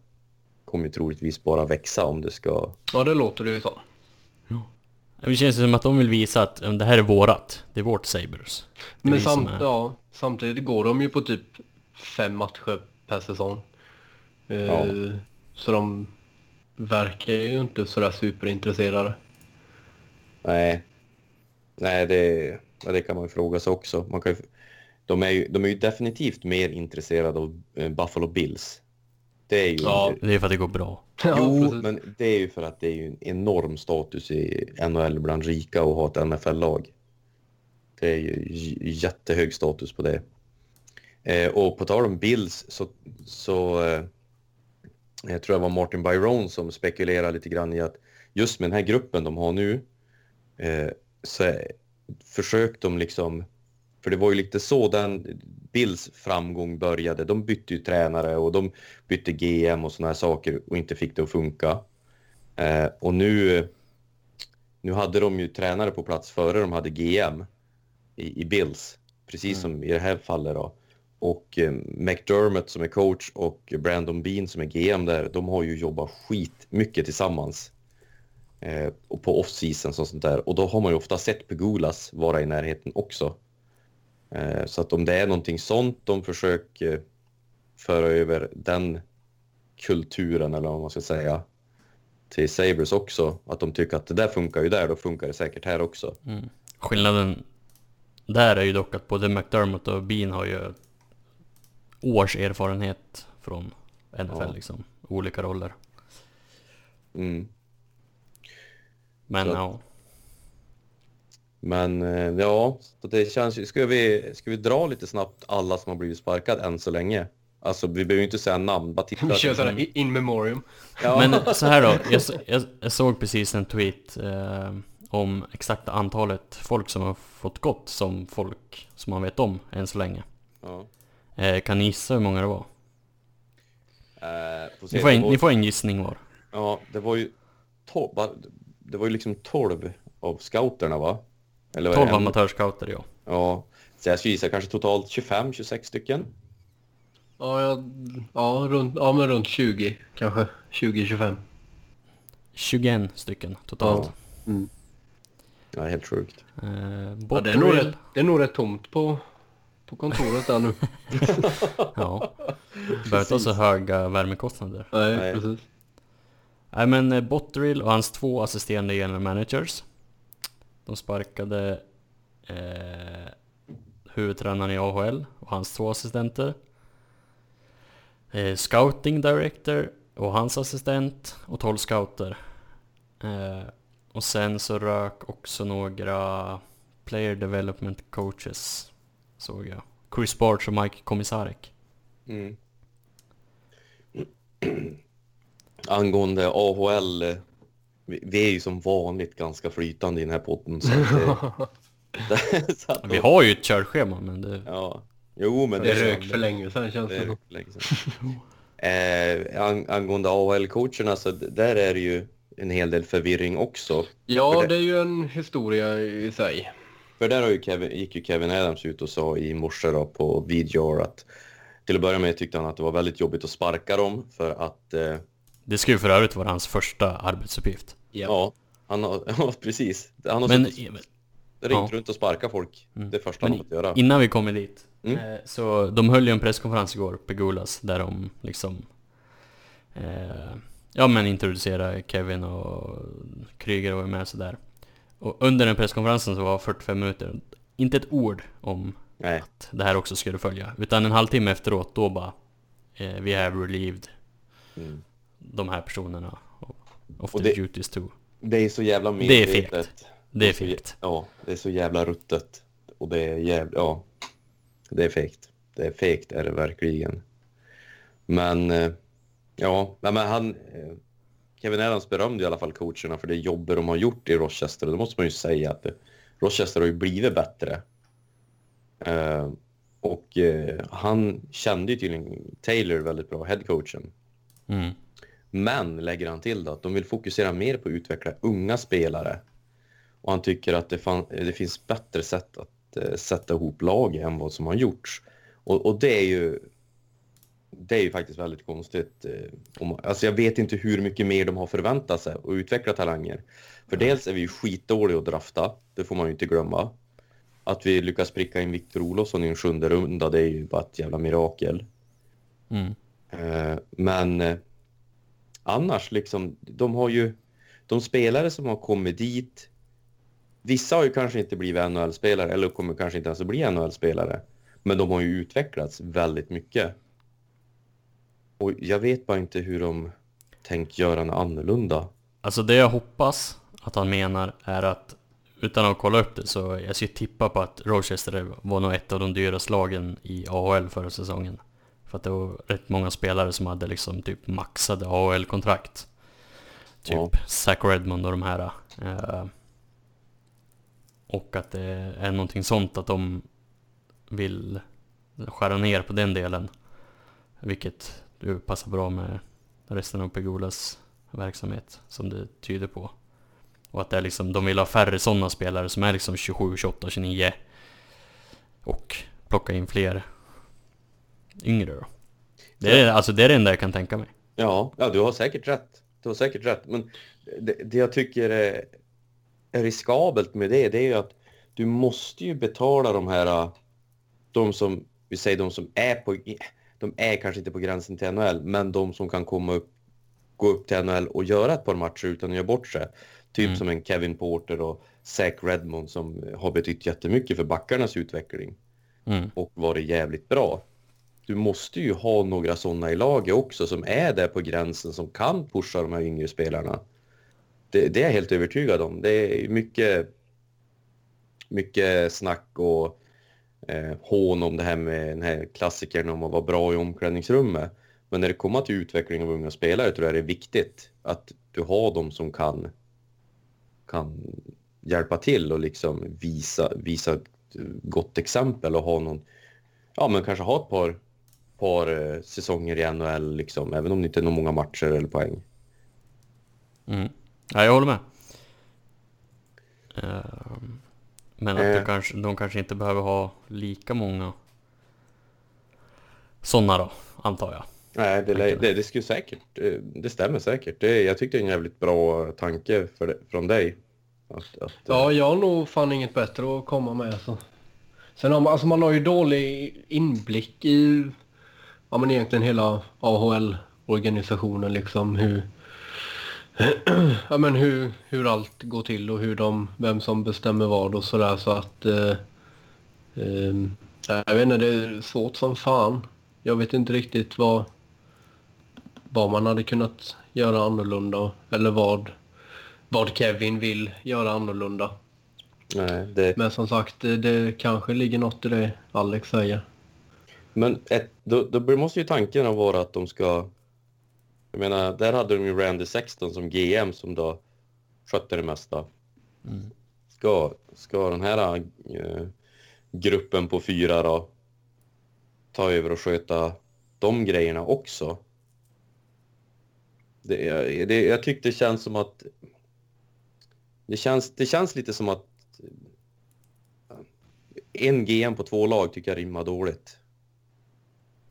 Speaker 3: Kommer ju troligtvis bara växa om det ska...
Speaker 4: Ja, det låter det ju som.
Speaker 2: Det känns ju som att de vill visa att ja, det här är vårat. Det är vårt Sabres. Det
Speaker 4: Men samt,
Speaker 2: är-
Speaker 4: ja, samtidigt går de ju på typ fem matcher per säsong. Eh,
Speaker 3: Ja.
Speaker 4: Så de verkar ju inte sådär superintresserade.
Speaker 3: Nej. Nej, det, ja, det kan man ju fråga sig också. Man kan ju, de, är ju, de är ju definitivt mer intresserade av eh, Buffalo Bills. Det är ju...
Speaker 4: Ja.
Speaker 2: Det är för att det går bra. [laughs]
Speaker 3: Jo,
Speaker 4: precis.
Speaker 3: men det är ju för att det är ju en enorm status i NHL bland rika och ha ett NFL-lag. Det är ju jättehög status på det. Eh, och på tal om Bills så, så eh, jag tror jag var Martin Byron som spekulerade lite grann i att just med den här gruppen de har nu eh, så är- försök de liksom, för det var ju lite så den Bills framgång började. De bytte ju tränare och de bytte GM och såna här saker och inte fick det att funka. Eh, och nu, nu hade de ju tränare på plats före de hade GM i, i Bills, precis som i det här fallet då. Och eh, McDermott som är coach och Brandon Bean som är GM där, de har ju jobbat skitmycket tillsammans. Eh, och på off-season och sånt där. Och då har man ju ofta sett Pegulas vara i närheten också. Eh, så att om det är någonting sånt de försöker föra över den kulturen eller vad man ska säga till Sabres också. Att de tycker att det där funkar ju där, då funkar det säkert här också.
Speaker 2: Mm. Skillnaden där är ju dock att både McDermott och Bean har ju års erfarenhet från NFL
Speaker 3: Ja.
Speaker 2: liksom. Olika roller.
Speaker 3: Mm.
Speaker 2: Men
Speaker 3: Så-
Speaker 2: ja.
Speaker 3: Men eh, ja, så det känns ju... Ska vi, ska vi dra lite snabbt alla som har blivit sparkad än så länge? Alltså vi behöver ju inte säga namn, bara titta.
Speaker 4: Vi kör sådär in memoriam.
Speaker 3: Ja.
Speaker 2: Men så här då, jag, jag, jag såg precis en tweet eh, om exakta antalet folk som har fått gått som folk som man vet om än så länge.
Speaker 3: Ja.
Speaker 2: Eh, kan ni gissa hur många det var?
Speaker 3: Eh,
Speaker 2: Ni får, en,
Speaker 3: var-
Speaker 2: ni får en gissning var.
Speaker 3: Ja, det var ju 12, va? det var ju liksom 12 av scouterna va? Eller var det
Speaker 2: 12
Speaker 3: en-
Speaker 2: amatörscouter ja.
Speaker 3: Ja, så jag skulle gissa kanske totalt 25-26 stycken.
Speaker 4: Ja, jag, ja, runt, ja, men runt 20 kanske. 20-25.
Speaker 2: 21 stycken totalt.
Speaker 3: Ja, helt sjukt.
Speaker 2: Eh,
Speaker 4: Ja, det, är rätt, det är nog rätt tomt på, på kontoret där nu. [laughs]
Speaker 2: ja. Behöver inte ha så höga värmekostnader.
Speaker 4: Nej,
Speaker 3: Nej.
Speaker 4: precis.
Speaker 2: Nej men eh, Botterill och hans två assisterande general managers De sparkade eh, huvudtränaren i AHL och hans två assistenter eh, Scouting director och hans assistent och 12 scouter eh, Och sen så rök också några player development coaches Såg jag Chris Bartz och Mike Komisarek
Speaker 3: Mm. Angående AHL, vi, är ju som vanligt ganska flytande i den här podden. Så det, [laughs] [laughs] så att,
Speaker 2: Vi har ju ett körschema men det...
Speaker 3: Ja, jo men
Speaker 4: Det
Speaker 3: är-
Speaker 4: rök för länge sedan känns
Speaker 3: Det
Speaker 4: det
Speaker 3: länge sedan. eh, ang angående AHL-coacherna, så där är det ju en hel del förvirring också.
Speaker 4: Ja,
Speaker 3: För det-
Speaker 4: det är ju en historia i sig.
Speaker 3: För där har ju Kevin, gick ju Kevin Adams ut och sa i morse då på VGR att till att börja med tyckte han att det var väldigt jobbigt att sparka dem för att eh,
Speaker 2: Det ska ju för övrigt vara hans första arbetsuppgift.
Speaker 3: ja, han har, [laughs] ja precis. Han har
Speaker 2: Men,
Speaker 3: suttit och ringt runt och sparkat folk. Det är första han
Speaker 2: men
Speaker 3: har fått göra.
Speaker 2: innan vi kommer dit.
Speaker 3: Mm.
Speaker 2: Eh, så de höll ju en presskonferens igår, Pegulas, där de liksom... Eh, ja men introducerade Kevin och Kryger och var med sådär. Och under den presskonferensen så var 45 minuter, inte ett ord om
Speaker 3: Nej.
Speaker 2: att det här också skulle följa. Utan en halvtimme efteråt, då bara eh, We have relieved
Speaker 3: Mm.
Speaker 2: de här personerna of
Speaker 3: Och
Speaker 2: the
Speaker 3: det-
Speaker 2: duties too.
Speaker 3: Det är så jävla
Speaker 2: Det är
Speaker 3: medvetet.
Speaker 2: fegt. Det är fegt.
Speaker 3: Ja, det är så jävla ruttet. Och det är jävla, ja. Det är fegt. Det är fegt är det verkligen. Men, eh, ja, men han... Kevin Adams berömde i alla fall coacherna för det jobbet de har gjort i Rochester. Och då måste man ju säga att Rochester har ju blivit bättre. Eh, och eh, han kände ju tydligen Taylor väldigt bra, headcoachen.
Speaker 2: Mm.
Speaker 3: Men lägger han till då att de vill fokusera mer på att utveckla unga spelare. Och han tycker att det, fan, det finns bättre sätt att eh, sätta ihop lag än vad som har gjorts. Och, och det är ju det är ju faktiskt väldigt konstigt. eh, alltså jag vet inte hur mycket mer de har förväntat sig och utveckla talanger. För dels är vi ju skitdåliga att drafta, det får man ju inte glömma. Att vi lyckas pricka in Victor Olofsson i en sjunde runda, det är ju bara ett jävla mirakel.
Speaker 2: Mm.
Speaker 3: Eh, Men eh, annars liksom, de har ju, de spelare som har kommit dit, vissa har ju kanske inte blivit NHL-spelare eller kommer kanske inte ens att bli NHL-spelare, men de har ju utvecklats väldigt mycket. Och jag vet bara inte hur de tänkt göra något annorlunda.
Speaker 2: Alltså det jag hoppas att han menar är att utan att kolla upp det så jag skulle tippa på att Rochester var nog ett av de dyraste lagen i AHL förra säsongen. För att det var rätt många spelare som hade liksom typ maxade AHL-kontrakt. Typ
Speaker 3: Ja.
Speaker 2: Zach Redmond och de här. eh, och att det är någonting sånt att de vill skära ner på den delen. Vilket du passar bra med resten av Pegulas verksamhet som det tyder på. Och att det är liksom, de vill ha färre sådana spelare som är liksom 27, 28, 29. Och plocka in fler yngre då. Det är, alltså det är det enda jag kan tänka mig.
Speaker 3: Ja, ja, du har säkert rätt. Du har säkert rätt. Men det, det jag tycker är, är riskabelt med det, det är ju att du måste ju betala de här, de som, vi säger de som är på, de är kanske inte på gränsen till NHL, men de som kan komma upp, gå upp till NHL och göra ett par matcher utan att göra bort sig. Typ
Speaker 2: Mm.
Speaker 3: som en Kevin Porter och Zach Redmond som har betytt jättemycket för backarnas utveckling
Speaker 2: Mm.
Speaker 3: och varit jävligt bra. Du måste ju ha några sådana i laget också som är där på gränsen som kan pusha de här yngre spelarna. Det, det är jag helt övertygad om. Det är mycket, mycket snack och eh, hån om det här med den här klassikern om att vara bra i omklädningsrummet. Men när det kommer till utveckling av unga spelare tror jag det är viktigt att du har dem som kan, kan hjälpa till och liksom visa, visa ett gott exempel och ha någon, ja men kanske ha ett par, par eh, säsonger i NHL liksom, även om det inte är många matcher eller poäng.
Speaker 2: Mm. Ja, jag håller med. Ehm, Men att
Speaker 3: Eh.
Speaker 2: de, kanske, de kanske inte behöver ha lika många sådana då, antar jag.
Speaker 3: Nej, det, det, det skulle säkert, det, det stämmer säkert. Det, jag tyckte det är en jävligt bra tanke för, från dig. Att, att,
Speaker 4: Ja, jag har nog fan inget bättre att komma med. Alltså. Sen har man, alltså man har ju dålig inblick i ja, men egentligen hela AHL-organisationen. Liksom hur, [clears throat] ja, men hur, hur allt går till och hur de, vem som bestämmer vad och sådär. Så att... Eh, eh, jag vet inte, det är svårt som fan. Jag vet inte riktigt vad, vad man hade kunnat göra annorlunda eller vad, vad Kevin vill göra annorlunda.
Speaker 3: nej, det,
Speaker 4: Men som sagt, det, det kanske ligger något i det Alex säger.
Speaker 3: Men ett, då, då måste ju tanken vara att de ska... Jag menar, där hade de ju Randy Sexton som GM som då skötte det mesta.
Speaker 2: Mm.
Speaker 3: Ska, ska den här eh, gruppen på fyra då ta över och sköta de grejerna också? Det, det, jag tyckte det känns som att... Det känns, det känns lite som att en GM på två lag tycker jag rimmar dåligt.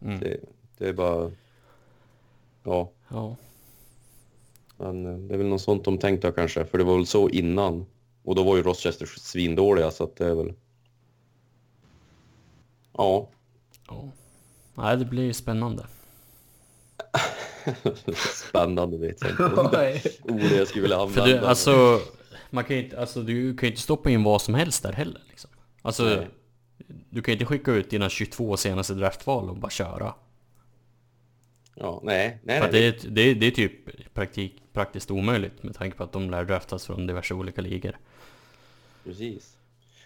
Speaker 2: Mm.
Speaker 3: Det, det är bara... Ja,
Speaker 2: Ja.
Speaker 3: men eh, det är väl något sånt de tänkte kanske, för det var väl så innan. Och då var ju Rochester svindåliga, så att det är väl... Ja.
Speaker 2: ja. Nej, det blir spännande. [laughs]
Speaker 3: Spännande vet jag inte. Ord jag skulle vilja
Speaker 2: För
Speaker 3: använda.
Speaker 2: du, alltså... man kan ju inte, alltså du kan ju inte stoppa in vad som helst där heller liksom. Alltså,
Speaker 3: Nej.
Speaker 2: du kan ju inte skicka ut dina 22 senaste draftval och bara köra.
Speaker 3: Ja, nej, nej, nej.
Speaker 2: det, är, det, är, det är typ praktik, praktiskt omöjligt med tanke på att de lär draftas från diverse olika ligor.
Speaker 3: Precis.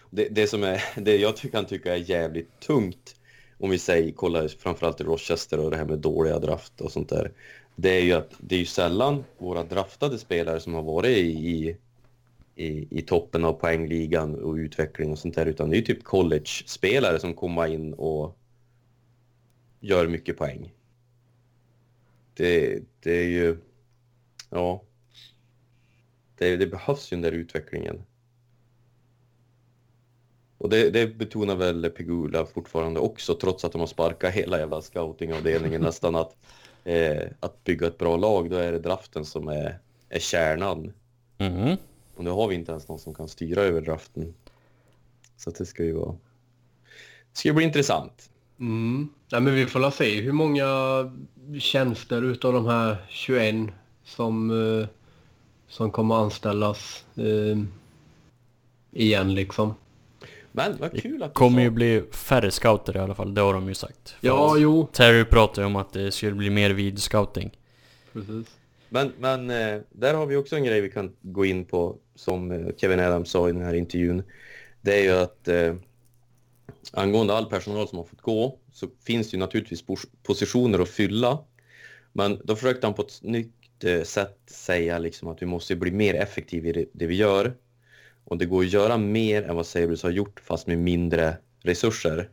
Speaker 3: Det, det som är, [laughs] det jag kan tycka är jävligt tungt, om vi säger, kollar framförallt i Rochester och det här med dåliga draft och sånt där, det är ju att det är ju sällan våra draftade spelare som har varit i, i, i, i toppen av poängligan och utveckling och sånt där, utan det är ju typ college-spelare som kommer in och gör mycket poäng. Det, det är ju, ja, det, det behövs ju den där utvecklingen. Och det, det betonar väl Pegula fortfarande också, trots att de har sparkat hela jävla scoutingavdelningen [laughs] nästan att, eh, att bygga ett bra lag, då är det draften som är, är kärnan.
Speaker 2: Mm.
Speaker 3: Och nu har vi inte ens någon som kan styra över draften. Så det ska ju vara... Det ska ju bli intressant.
Speaker 4: Mm. Nej, men vi får la se hur många tjänster utav de här 21 som, eh, som kommer anställas eh, igen liksom.
Speaker 3: Men vad kul att du
Speaker 2: Kommer
Speaker 3: sa-
Speaker 2: ju bli färre scouter i alla fall, det har de ju sagt. För
Speaker 4: Ja, jo.
Speaker 2: Terry pratade ju om att det skulle bli mer videoscouting.
Speaker 4: Precis.
Speaker 3: Men, men eh, där har vi också en grej vi kan gå in på som Kevin Adams sa i den här intervjun. Det är ju att eh, angående all personal som har fått gå så finns det ju naturligtvis pos- positioner att fylla. Men då försökte han på ett snyggt eh, sätt säga liksom att vi måste bli mer effektiva i det, det vi gör. Och det går att göra mer än vad Sabres har gjort fast med mindre resurser.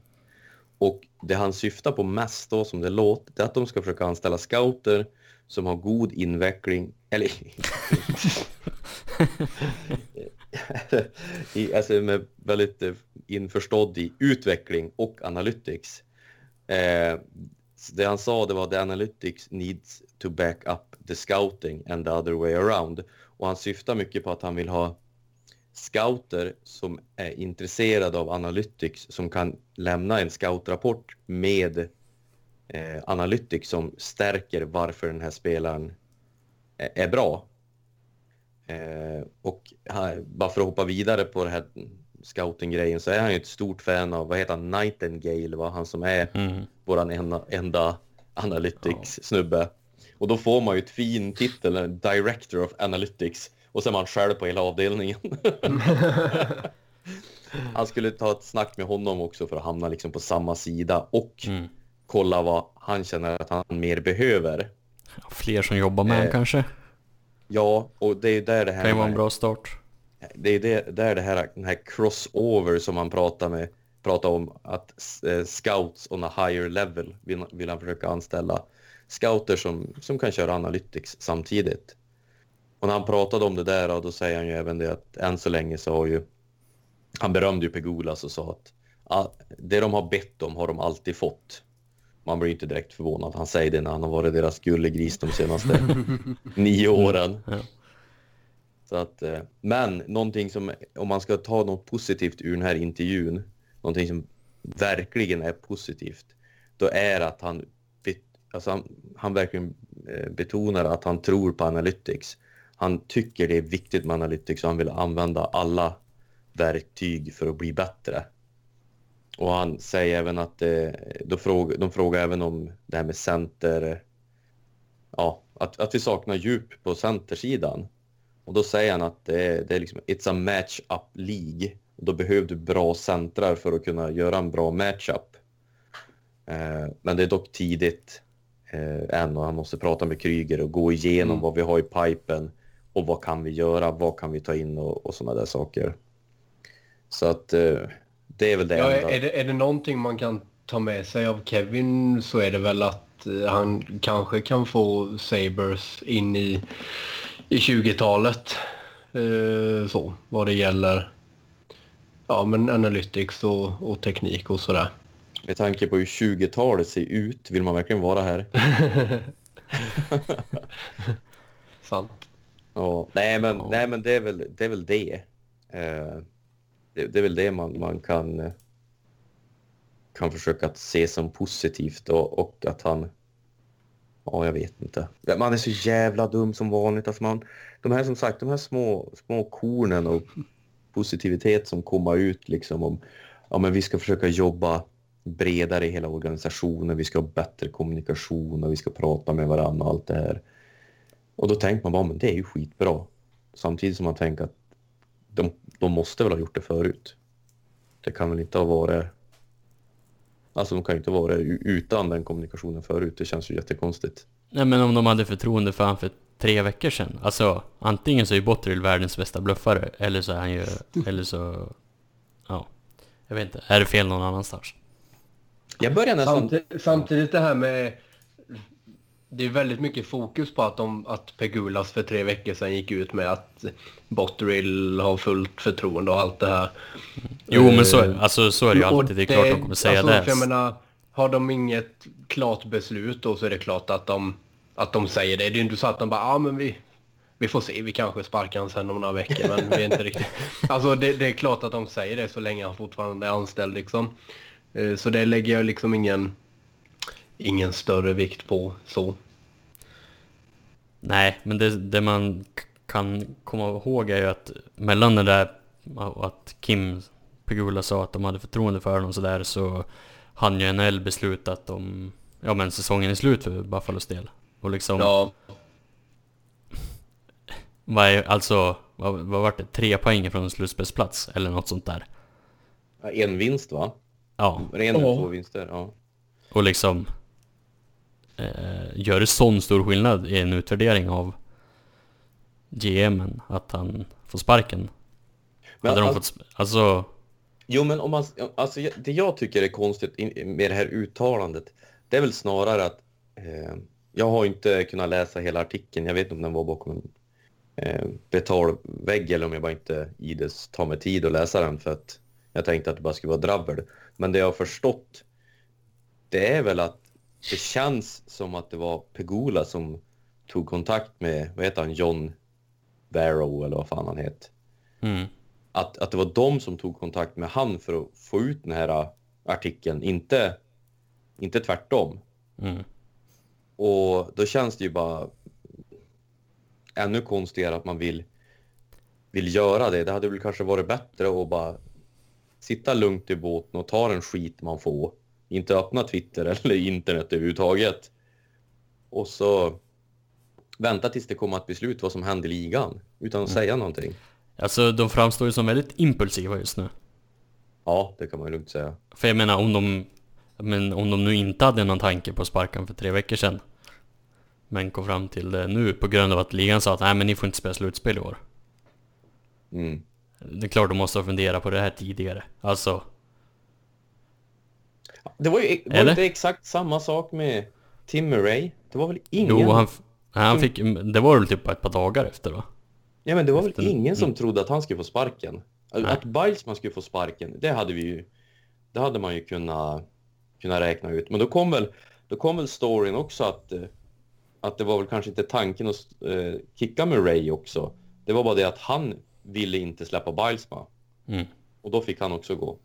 Speaker 3: Och det han syftar på mest då som det låter, det är att de ska försöka anställa scouter som har god inveckling, eller [laughs] [laughs] [laughs] [laughs] i, alltså med väldigt eh, införstådd i utveckling och analytics. Eh, det han sa det var the analytics needs to back up the scouting and the other way around. Och han syftar mycket på att han vill ha scouter som är intresserade av analytics som kan lämna en scoutrapport med eh, analytics som stärker varför den här spelaren är, är bra. Eh, och här, bara för att hoppa vidare på det här scouting-grejen så är han ju ett stort fan av, vad heter han, Nightingale, va? han som är
Speaker 2: Mm.
Speaker 3: våran enda, enda analytics-snubbe. Och då får man ju ett fin titel, Director of Analytics, och så är man själv på hela avdelningen. [laughs] Han skulle ta ett snack med honom också för att hamna liksom på samma sida och
Speaker 2: Mm.
Speaker 3: kolla vad han känner att han mer behöver.
Speaker 2: Fler som jobbar med
Speaker 3: Eh,
Speaker 2: den kanske?
Speaker 3: Ja, och det är där det här
Speaker 2: Kan ju vara en bra start.
Speaker 3: det är det, där det här, den här crossover som man pratar, med, pratar om att eh, scouts on a higher level vill, vill han försöka anställa scouter som, som kan köra analytics samtidigt. Och när han pratade om det där då säger han ju även det att än så länge så har ju han berömde ju Pegulas och sa att ah, det de har bett om har de alltid fått. Man blir inte direkt förvånad. Han säger det när han har varit deras gullegris de senaste [laughs] nio åren.
Speaker 2: Ja.
Speaker 3: Så att, eh, men någonting som, om man ska ta något positivt ur den här intervjun, någonting som verkligen är positivt, då är att han, alltså han, han verkligen eh, betonar att han tror på analytics. Han tycker det är viktigt med analytics och han vill använda alla verktyg för att bli bättre. Och han säger även att eh, då fråga, de frågar även om det här med center, ja, att, att vi saknar djup på centersidan. Och då säger han att det är, det är liksom, it's a match-up League. Och då behöver du bra centrar för att kunna göra en bra matchup. Eh, men det är dock tidigt eh, än och han måste prata med Kryger och gå igenom
Speaker 4: Mm.
Speaker 3: vad vi har i pipen och vad kan vi göra, vad kan vi ta in och, och sådana där saker. Så att eh, det är väl det
Speaker 4: Ja,
Speaker 3: enda.
Speaker 4: är, det, är det någonting man kan ta med sig av Kevin så är det väl att eh, han kanske kan få Sabres in i, i 20-talet. Eh, så, vad det gäller ja, men analytics och, och teknik och sådär.
Speaker 3: Med tanke på hur 20-talet ser ut, vill man verkligen vara här? [laughs]
Speaker 4: Sant.
Speaker 3: Ja, nej men, nej, men det, är väl, det är väl det. Eh, det. Det är väl det man, man kan, eh, kan försöka att se som positivt och, och att han Ja, jag vet inte. Man är så jävla dum som vanligt. Alltså man, de här som sagt, de här små, små kornen och positivitet som kommer ut liksom om ja, men vi ska försöka jobba bredare i hela organisationen, vi ska ha bättre kommunikation och vi ska prata med varandra och allt det här. Och då tänker man bara, men det är ju skitbra. Samtidigt som man tänker att de, de måste väl ha gjort det förut. Det kan väl inte ha varit... Alltså de kan ju inte ha varit utan den kommunikationen förut. Det känns ju jättekonstigt.
Speaker 2: Nej men om de hade förtroende för honom för tre veckor sedan. Alltså antingen så är ju Botterill världens bästa bluffare eller så är han ju... [laughs] Eller så... Ja. Jag vet inte. Är det fel någon annanstans?
Speaker 3: Jag börjar nästan...
Speaker 4: Samtidigt, samtidigt det här med... Det är väldigt mycket fokus på att, de, att Pegulas för tre veckor sedan gick ut med att Botterill har fullt förtroende och allt det här.
Speaker 2: Jo men så, alltså, så är det ju alltid. Det är klart de kommer säga
Speaker 4: alltså,
Speaker 2: det.
Speaker 4: Jag menar, har de inget klart beslut då så är det klart att de, att de säger det. Det är ju inte så att de bara, ja ah, men vi, vi får se, vi kanske sparkar honom sen om några veckor men vi är inte riktigt... [laughs] Alltså det, det, är klart att de säger det så länge han fortfarande är anställd liksom. Eh, så det lägger jag liksom ingen, ingen större vikt på så.
Speaker 2: Nej, men det, det man kan komma ihåg är ju att mellan det där att Kim Pegula sa att de hade förtroende för honom sådär så hann ju NHL besluta att de, ja men säsongen är slut för Buffalos del. Och liksom...
Speaker 4: Ja. [laughs]
Speaker 2: Vad är, alltså, vad, vad var det? Tre poäng från en slutspelsplats eller något sånt där.
Speaker 3: En vinst va?
Speaker 2: Ja.
Speaker 3: En eller två vinster, ja.
Speaker 2: Och liksom... Eh, gör sån stor skillnad i en utvärdering av GMen att han får sparken?
Speaker 3: Men
Speaker 2: Hade de
Speaker 3: alltså-
Speaker 2: fått... Alltså...
Speaker 3: Jo, men om man, alltså, det jag tycker är konstigt med det här uttalandet, det är väl snarare att eh, jag har inte kunnat läsa hela artikeln. Jag vet inte om den var bakom en eh, betalvägg eller om jag bara inte ides tar mig tid att läsa den för att jag tänkte att det bara skulle vara drabbel. Men det jag har förstått, det är väl att det känns som att det var Pegula som tog kontakt med, vad heter han, John Barrow eller vad fan han heter
Speaker 2: Mm.
Speaker 3: att, att det var de som tog kontakt med han för att få ut den här äh, artikeln, inte, inte tvärtom.
Speaker 2: Mm.
Speaker 3: Och då känns det ju bara ännu konstigare att man vill, vill göra det. Det hade väl kanske varit bättre att bara sitta lugnt i båten och ta den skit man får. Inte öppna Twitter [laughs] eller internet överhuvudtaget. Och så vänta tills det kommer ett beslut vad som händer i ligan utan att säga någonting.
Speaker 2: Alltså de framstår ju som väldigt impulsiva just nu.
Speaker 3: Ja, det kan man ju lugnt säga.
Speaker 2: För jag menar om de... Men om de nu inte hade någon tanke på sparkan för tre veckor sedan. Men kom fram till det nu på grund av att ligan sa att nej men ni får inte spela slutspel i år.
Speaker 3: Mm.
Speaker 2: Det är klart de måste ha funderat på det här tidigare. Alltså...
Speaker 3: Det var ju var
Speaker 2: Eller?
Speaker 3: inte exakt samma sak med Tim Murray. Det var väl ingen...
Speaker 2: Jo, han, han fick... Det var väl typ bara ett par dagar efter va?
Speaker 3: Ja, men det var väl
Speaker 2: efter-
Speaker 3: ingen som
Speaker 2: mm.
Speaker 3: trodde att han skulle få sparken.
Speaker 2: Nej.
Speaker 3: Att Bilesman skulle få sparken, det hade vi ju... Det hade man ju kunnat, kunnat räkna ut. Men då kom väl, då kom väl storyn också att, eh, att det var väl kanske inte tanken att eh, kicka Murray också. Det var bara det att han ville inte släppa Bilesman.
Speaker 2: Mm.
Speaker 3: Och då fick han också gå.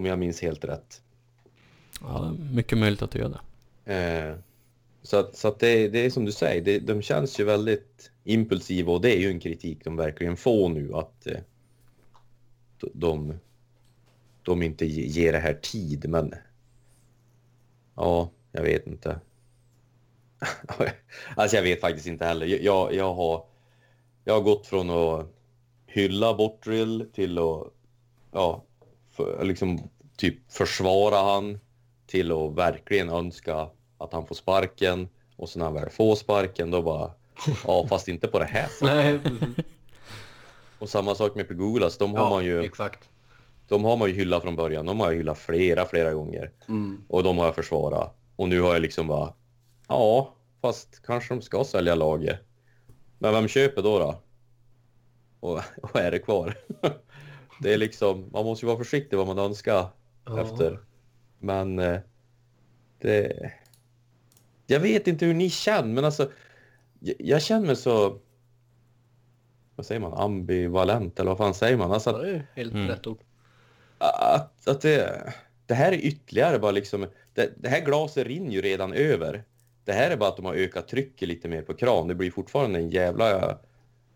Speaker 3: Om jag minns helt rätt.
Speaker 2: Ja, mycket möjligt att du gör det.
Speaker 3: Eh, så att, så att det, det är som du säger, det, de känns ju väldigt impulsiva och det är ju en kritik de verkligen får nu att eh, de- de, inte ge- ger det här tid, men ja, jag vet inte. [laughs] alltså jag vet faktiskt inte heller. Jag- Jag, har, jag har gått från att hylla Bottrill till att ja, liksom typ försvara han till att verkligen önska att han får sparken och så när han väl får sparken då bara ja fast inte på det här sättet. Och samma sak med Pegulas, de har
Speaker 4: ja,
Speaker 3: man ju
Speaker 4: exakt.
Speaker 3: de har man ju hyllat från början. De har jag hyllat flera, flera gånger
Speaker 4: Mm.
Speaker 3: och de har jag försvarat. Och nu har jag liksom bara ja, fast kanske de ska sälja laget. Men vem köper då då? Och vad är det kvar? [laughs] det är liksom, man måste ju vara försiktig vad man önskar
Speaker 4: Ja.
Speaker 3: efter. Men eh, det... Jag vet inte hur ni känner, men alltså jag, jag känner mig så... Vad säger man? Ambivalent, eller vad fan säger man? Alltså att,
Speaker 4: det är helt
Speaker 2: Mm.
Speaker 4: rätt ord.
Speaker 3: att, att det, det här är ytterligare bara liksom, det, det här glaset rinner ju redan över. Det här är bara att de har ökat trycket lite mer på kran. Det blir fortfarande en jävla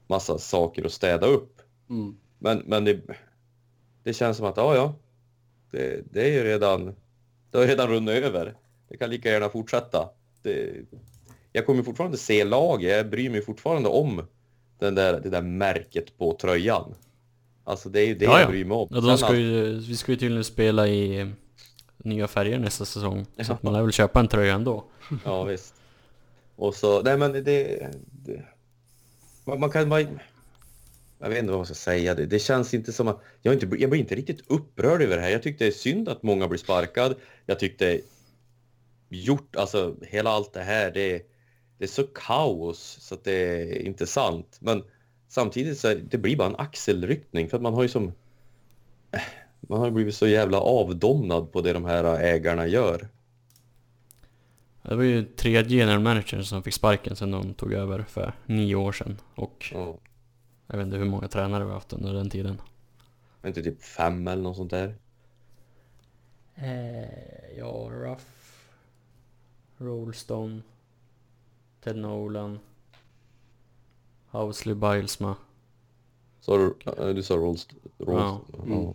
Speaker 3: massa saker att städa upp.
Speaker 4: Mm.
Speaker 3: Men, men det, det känns som att, ja, ja, det, det är ju redan, det har redan runnit över. Det kan lika gärna fortsätta. Det, jag kommer fortfarande se laget, jag bryr mig fortfarande om den där, det där märket på tröjan. Alltså det är ju det
Speaker 2: Ja,
Speaker 3: jag
Speaker 2: ja.
Speaker 3: bryr mig om.
Speaker 2: Ja, de ska ju, vi ska ju tydligen spela i nya färger nästa säsong. Så
Speaker 3: Ja.
Speaker 2: att man lär väl köpa en tröja ändå.
Speaker 3: Ja, visst. Och så, nej men det... det man, man kan bara... Jag vet inte vad man ska säga. Det, det känns inte som att... Jag, inte, jag blir inte riktigt upprörd över det här. Jag tyckte det är synd att många blir sparkad. Jag tyckte gjort, alltså hela allt det här, det, det är så kaos så att det är inte sant. Men samtidigt så är, det blir bara en axelryckning för att man har ju som... Man har blivit så jävla avdomnad på det de här ägarna gör.
Speaker 2: Det var ju tredje general manager som fick sparken sen de tog över för nio år sedan. Och
Speaker 3: Ja.
Speaker 2: Jag vet inte hur många tränare vi har haft under den tiden.
Speaker 3: Var inte typ fem eller något sånt där?
Speaker 2: Eh, ja, Ruff, Rolston, Ted Nolan, Housley Bilesma.
Speaker 3: Så du, du sa Rolst... Rolst
Speaker 2: Ja.
Speaker 4: Mm.
Speaker 3: Ja.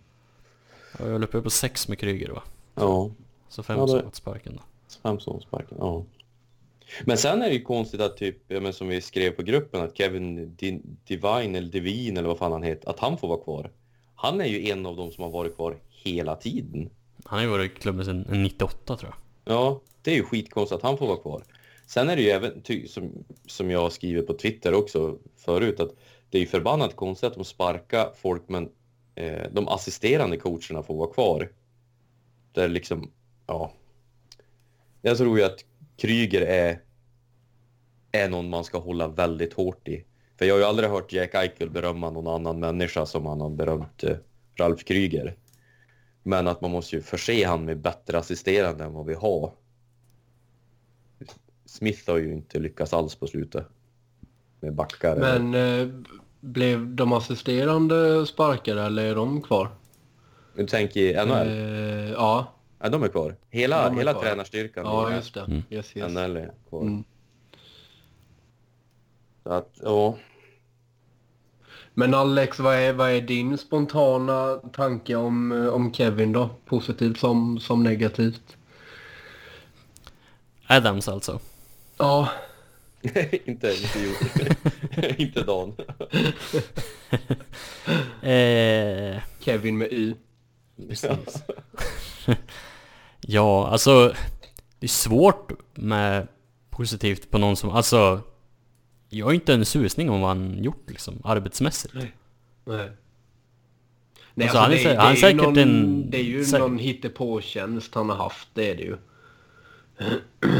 Speaker 2: Jag höll uppe på sex med Kryger va?
Speaker 3: ja.
Speaker 2: Så fem
Speaker 3: Ja,
Speaker 2: som fått sparken då.
Speaker 3: Fem som sparken. Ja. Men sen är det ju konstigt att typ, ja, men som vi skrev på gruppen, att Kevin Di- Divine eller Divine eller vad fan han heter, att han får vara kvar. Han är ju en av dem som har varit kvar hela tiden.
Speaker 2: Han har ju varit i klubben sedan 98 tror jag.
Speaker 3: Ja, det är ju skitkonstigt att han får vara kvar. Sen är det ju även, som, som jag skriver på Twitter också förut, att det är ju förbannat konstigt att de sparkar folk men eh, de assisterande coacherna får vara kvar. Där liksom, ja. Jag tror ju att Kryger är, är någon man ska hålla väldigt hårt i. För jag har ju aldrig hört Jack Eichel berömma någon annan människa som han har berömt eh, Ralf Kryger. Men att man måste ju förse han med bättre assisterande än vad vi har. Smith har ju inte lyckats alls på slutet. Med backar.
Speaker 4: Men eh, blev de assisterande sparkade eller är de kvar?
Speaker 3: Du tänker i NHL?
Speaker 4: Eh, ja,
Speaker 3: Ja, de är kvar. Hela,
Speaker 4: De är
Speaker 3: hela
Speaker 4: kvar.
Speaker 3: tränarstyrkan
Speaker 4: ja just det.
Speaker 2: Mm.
Speaker 4: Yes, yes.
Speaker 3: NHL är kvar.
Speaker 4: Mm.
Speaker 3: Så att, ja.
Speaker 4: Men Alex, vad är, vad är din spontana tanke om, eh, om Kevin då? Positivt som, som negativt?
Speaker 2: Adams alltså.
Speaker 4: Ja, [laughs] [laughs]
Speaker 3: inte, inte, [laughs] inte Dan.
Speaker 2: Eh,
Speaker 4: Kevin med Y.
Speaker 2: precis. Ja, alltså det är svårt med positivt på någon som, alltså jag har inte en susning om vad han gjort liksom arbetsmässigt.
Speaker 4: Nej. Nej,
Speaker 2: Alltså, han är sä- han är
Speaker 4: ju
Speaker 2: säkert
Speaker 4: någon,
Speaker 2: en-
Speaker 4: Det är ju
Speaker 2: sä-
Speaker 4: någon hittepåtjänst han har haft, det är det ju. [clears throat]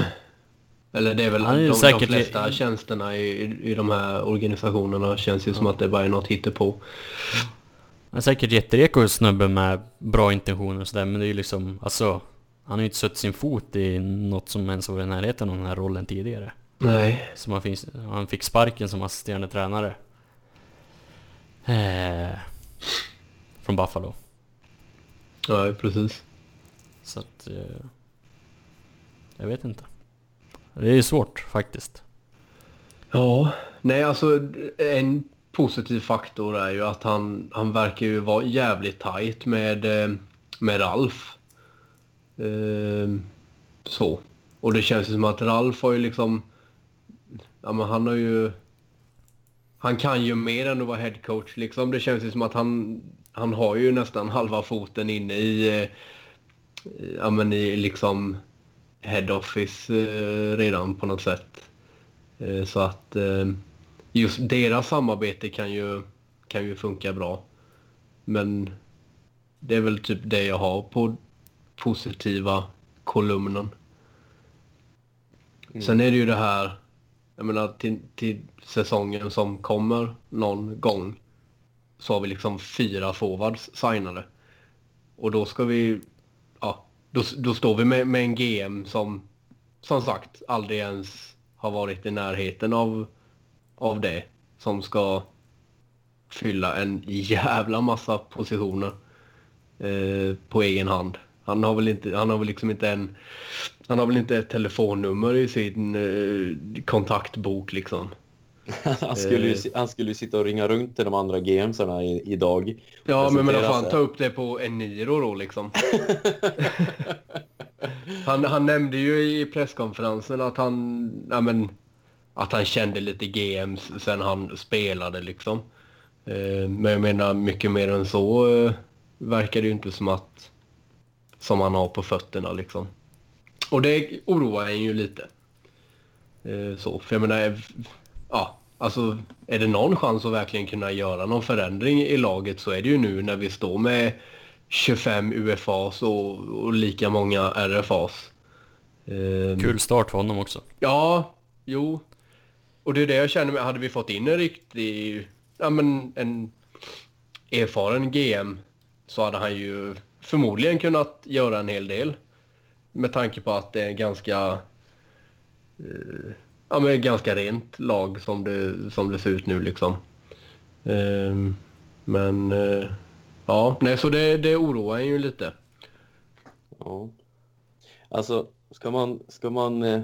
Speaker 4: Eller det är väl
Speaker 2: Han är
Speaker 4: de,
Speaker 2: säkert-
Speaker 4: de flesta tjänsterna i, i de här organisationerna känns ju som att det bara är något hittepå.
Speaker 2: Han är säkert jättereko snubbe med bra intentioner och sådär men det är ju liksom, alltså Han har ju inte suttit sin fot i något som ens var i närheten av den här rollen tidigare.
Speaker 4: Nej.
Speaker 2: Så man finns, han fick sparken som assisterande tränare. Eh, från Buffalo.
Speaker 4: Ja, precis.
Speaker 2: Så att... Eh, jag vet inte. Det är svårt faktiskt.
Speaker 4: Ja, nej alltså en positiv faktor är ju att han, han verkar ju vara jävligt tajt med, eh, med Ralf. Ehm, så. Och det känns ju som att Ralf har ju liksom... Ja men han har ju... Han kan ju mer än att vara headcoach liksom. Det känns ju som att han, han har ju nästan halva foten inne i... eh, Ja men i liksom head office eh, redan på något sätt. Eh, Så att eh, just deras samarbete kan ju, kan ju funka bra. Men det är väl typ det jag har på positiva kolumnen. Sen är det ju det här, jag menar till, till säsongen som kommer någon gång så har vi liksom fyra forwards signade. Och då ska vi, ja, då, då står vi med, med en GM som som sagt aldrig ens har varit i närheten av, av det. Som ska fylla en jävla massa positioner eh, på egen hand. Han har väl inte, han har väl liksom inte en, han har väl inte ett telefonnummer i sin eh, kontaktbok liksom. [laughs]
Speaker 3: han, skulle ju, han skulle ju sitta och ringa runt till de andra GMsarna i, idag.
Speaker 4: Ja, men men får han ta upp det på en Niro då liksom? [laughs] [laughs] han, han nämnde ju i presskonferensen att han, ja, men, att han kände lite GMs sen han spelade liksom. Eh, men jag menar mycket mer än så eh, verkar det ju inte som att som han har på fötterna liksom. Och det oroar en ju lite. Eh, så, för jag menar, ja, alltså är det någon chans att verkligen kunna göra någon förändring i laget så är det ju nu när vi står med 25 UFAs och, och lika många RFAs.
Speaker 2: Kul start för honom också.
Speaker 4: Ja, jo. Och det är det jag känner med, hade vi fått in en riktig, ja men en erfaren GM så hade han ju förmodligen kunnat göra en hel del. Med tanke på att det är ganska eh, ja, men ganska rent lag som det, som det ser ut nu liksom. Eh, men eh, ja, nej så det, det oroar en ju lite.
Speaker 3: Ja. Alltså, ska man, ska man eh,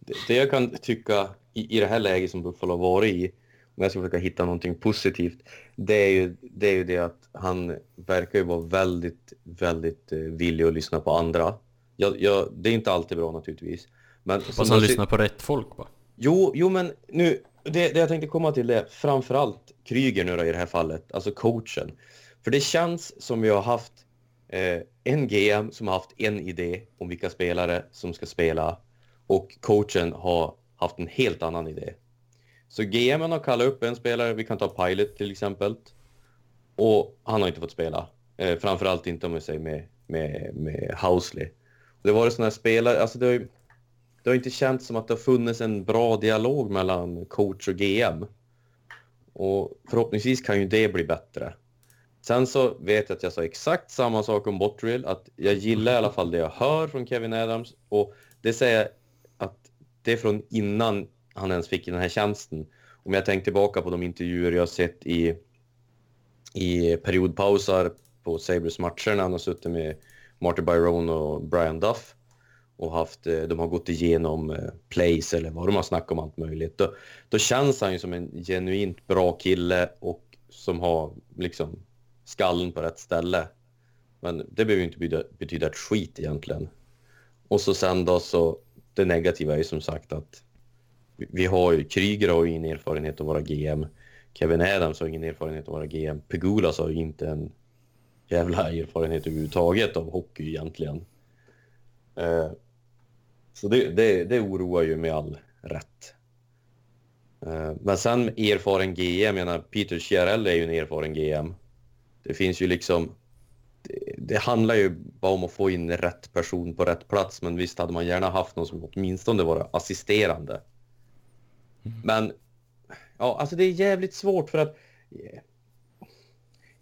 Speaker 3: det, det jag kan tycka i, i det här läget som Buffalo har varit i, om jag ska försöka hitta någonting positivt, det är ju det, är ju det att han verkar ju vara väldigt, väldigt eh, villig att lyssna på andra. Jag, jag, det är inte alltid bra naturligtvis.
Speaker 2: Men Fast han lyssnar på rätt folk va?
Speaker 3: Jo, jo men nu, det, det jag tänkte komma till är framförallt Kryger nu då i det här fallet, alltså coachen. För det känns som vi har haft eh, en GM som har haft en idé om vilka spelare som ska spela och coachen har haft en helt annan idé. Så GM har kallat upp en spelare, vi kan ta Pilot till exempel, och han har inte fått spela. Eh, framförallt inte om vi säger med, med, med Housley. Det var sådana här spelare, alltså det har, ju, det har inte känts som att det har funnits en bra dialog mellan coach och GM. Och förhoppningsvis kan ju det bli bättre. Sen så vet jag att jag sa exakt samma sak om Bottrill, att jag gillar i alla fall det jag hör från Kevin Adams och det säger jag att det är från innan han ens fick den här tjänsten. Om jag tänker tillbaka på de intervjuer jag sett i, i periodpausar på Sabres matcher när han har suttit med Marty Byron och Brian Duff och haft, eh, de har gått igenom eh, plays eller vad de har snackat om allt möjligt. Då, då känns han ju som en genuint bra kille och som har liksom skallen på rätt ställe. Men det behöver ju inte betyda, betyda ett skit egentligen. Och så sen då så, det negativa är ju som sagt att vi har ju, Kryger har ju ingen erfarenhet av våra GM. Kevin Adams har ingen erfarenhet av våra GM. Pegulas har ju inte en jävla erfarenhet överhuvudtaget av hockey egentligen. Eh, så det, det, det oroar ju med all rätt. Eh, men sen erfaren GM, jag menar Peter Chiarelli är ju en erfaren GM. Det finns ju liksom... Det, det, handlar ju bara om att få in rätt person på rätt plats, men visst hade man gärna haft någon som åtminstone var assisterande. Mm. Men ja, alltså det är jävligt svårt för att...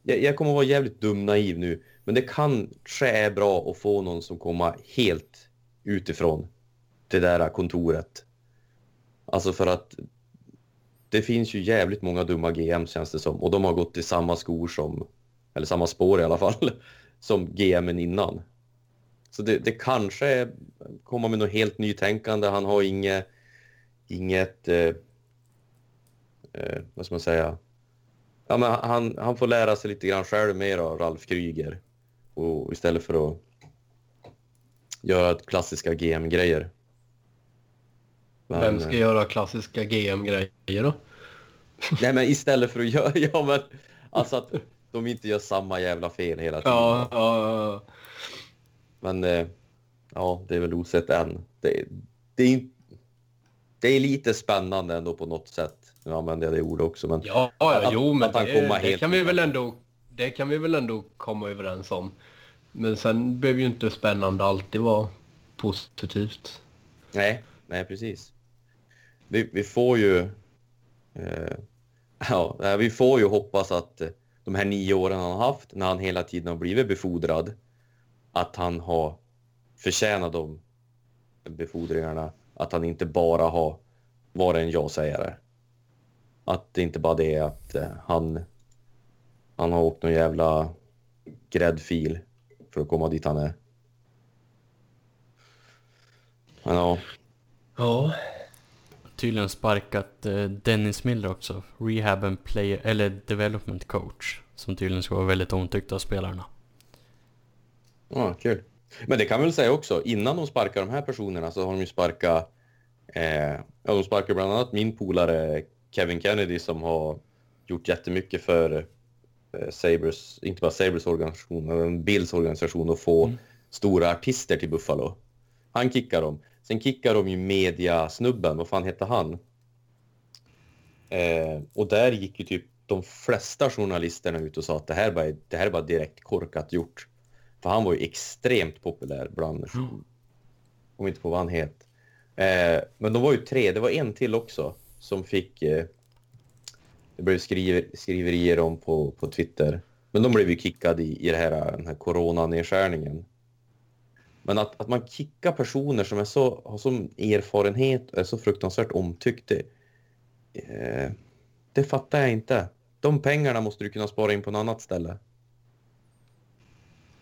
Speaker 3: Jag, jag kommer att vara jävligt dum naiv nu, men det kanske är bra att få någon som kommer helt utifrån det där kontoret. Alltså för att det finns ju jävligt många dumma GM känns det som och de har gått i samma skor som, eller samma spår i alla fall, [laughs] som GMen innan. Så det, det kanske kommer med något helt nytänkande. Han har inget inget, eh, eh, vad ska man säga, ja, men han, han får lära sig lite grann själv mer av Ralf Kryger och istället för att göra klassiska GM-grejer.
Speaker 4: Vem ska eh, göra klassiska GM-grejer då? [laughs]
Speaker 3: Nej men istället för att göra, [laughs] ja men [laughs] alltså att de inte gör samma jävla fel hela tiden.
Speaker 4: Ja, ja, ja.
Speaker 3: Men eh, ja, det är väl osett än. Det, det är inte det är lite spännande ändå på något sätt. Nu använder jag det ordet också. Men
Speaker 4: ja, ja att, jo, men det, det kan vi väl ändå, det kan vi väl ändå komma överens om. Men sen behöver ju inte spännande alltid vara positivt.
Speaker 3: Nej, nej precis. Vi, vi får ju... Eh, [laughs] ja, vi får ju hoppas att de här nio åren han har haft, när han hela tiden har blivit befordrad, att han har förtjänat de befordringarna att han inte bara har varit en ja-sägare. Att det inte bara det att eh, han, han har åkt någon jävla gräddfil för att komma dit han är. Men ja,
Speaker 4: Ja.
Speaker 2: Tydligen sparkat eh, Dennis Miller också. Rehab and player, eller development coach. Som tydligen ska vara väldigt omtyckt av spelarna.
Speaker 3: ja, kul. Men det kan väl säga också, innan de sparkar de här personerna så har de ju sparkat, eh, ja de sparkar bland annat min polare Kevin Kennedy som har gjort jättemycket för eh, Sabres, inte bara Sabres organisation, men Bills organisation att få stora artister till Buffalo. Han kickar dem. Sen kickar de ju mediasnubben, vad fan heter han? Eh, och där gick ju typ de flesta journalisterna ut och sa att det här var, det här är bara direkt korkat gjort. För han var ju extremt populär bland, om inte på vad han het. Eh, men de var ju tre, det var en till också som fick, eh, det blev skriver, skriverier om på, på Twitter. Men de blev ju kickade i, i det här, den här coronanedskärningen. Men att, att man kickar personer som är så, har sån erfarenhet och är så fruktansvärt omtyckt, det, eh, det fattar jag inte. De pengarna måste du kunna spara in på något annat ställe.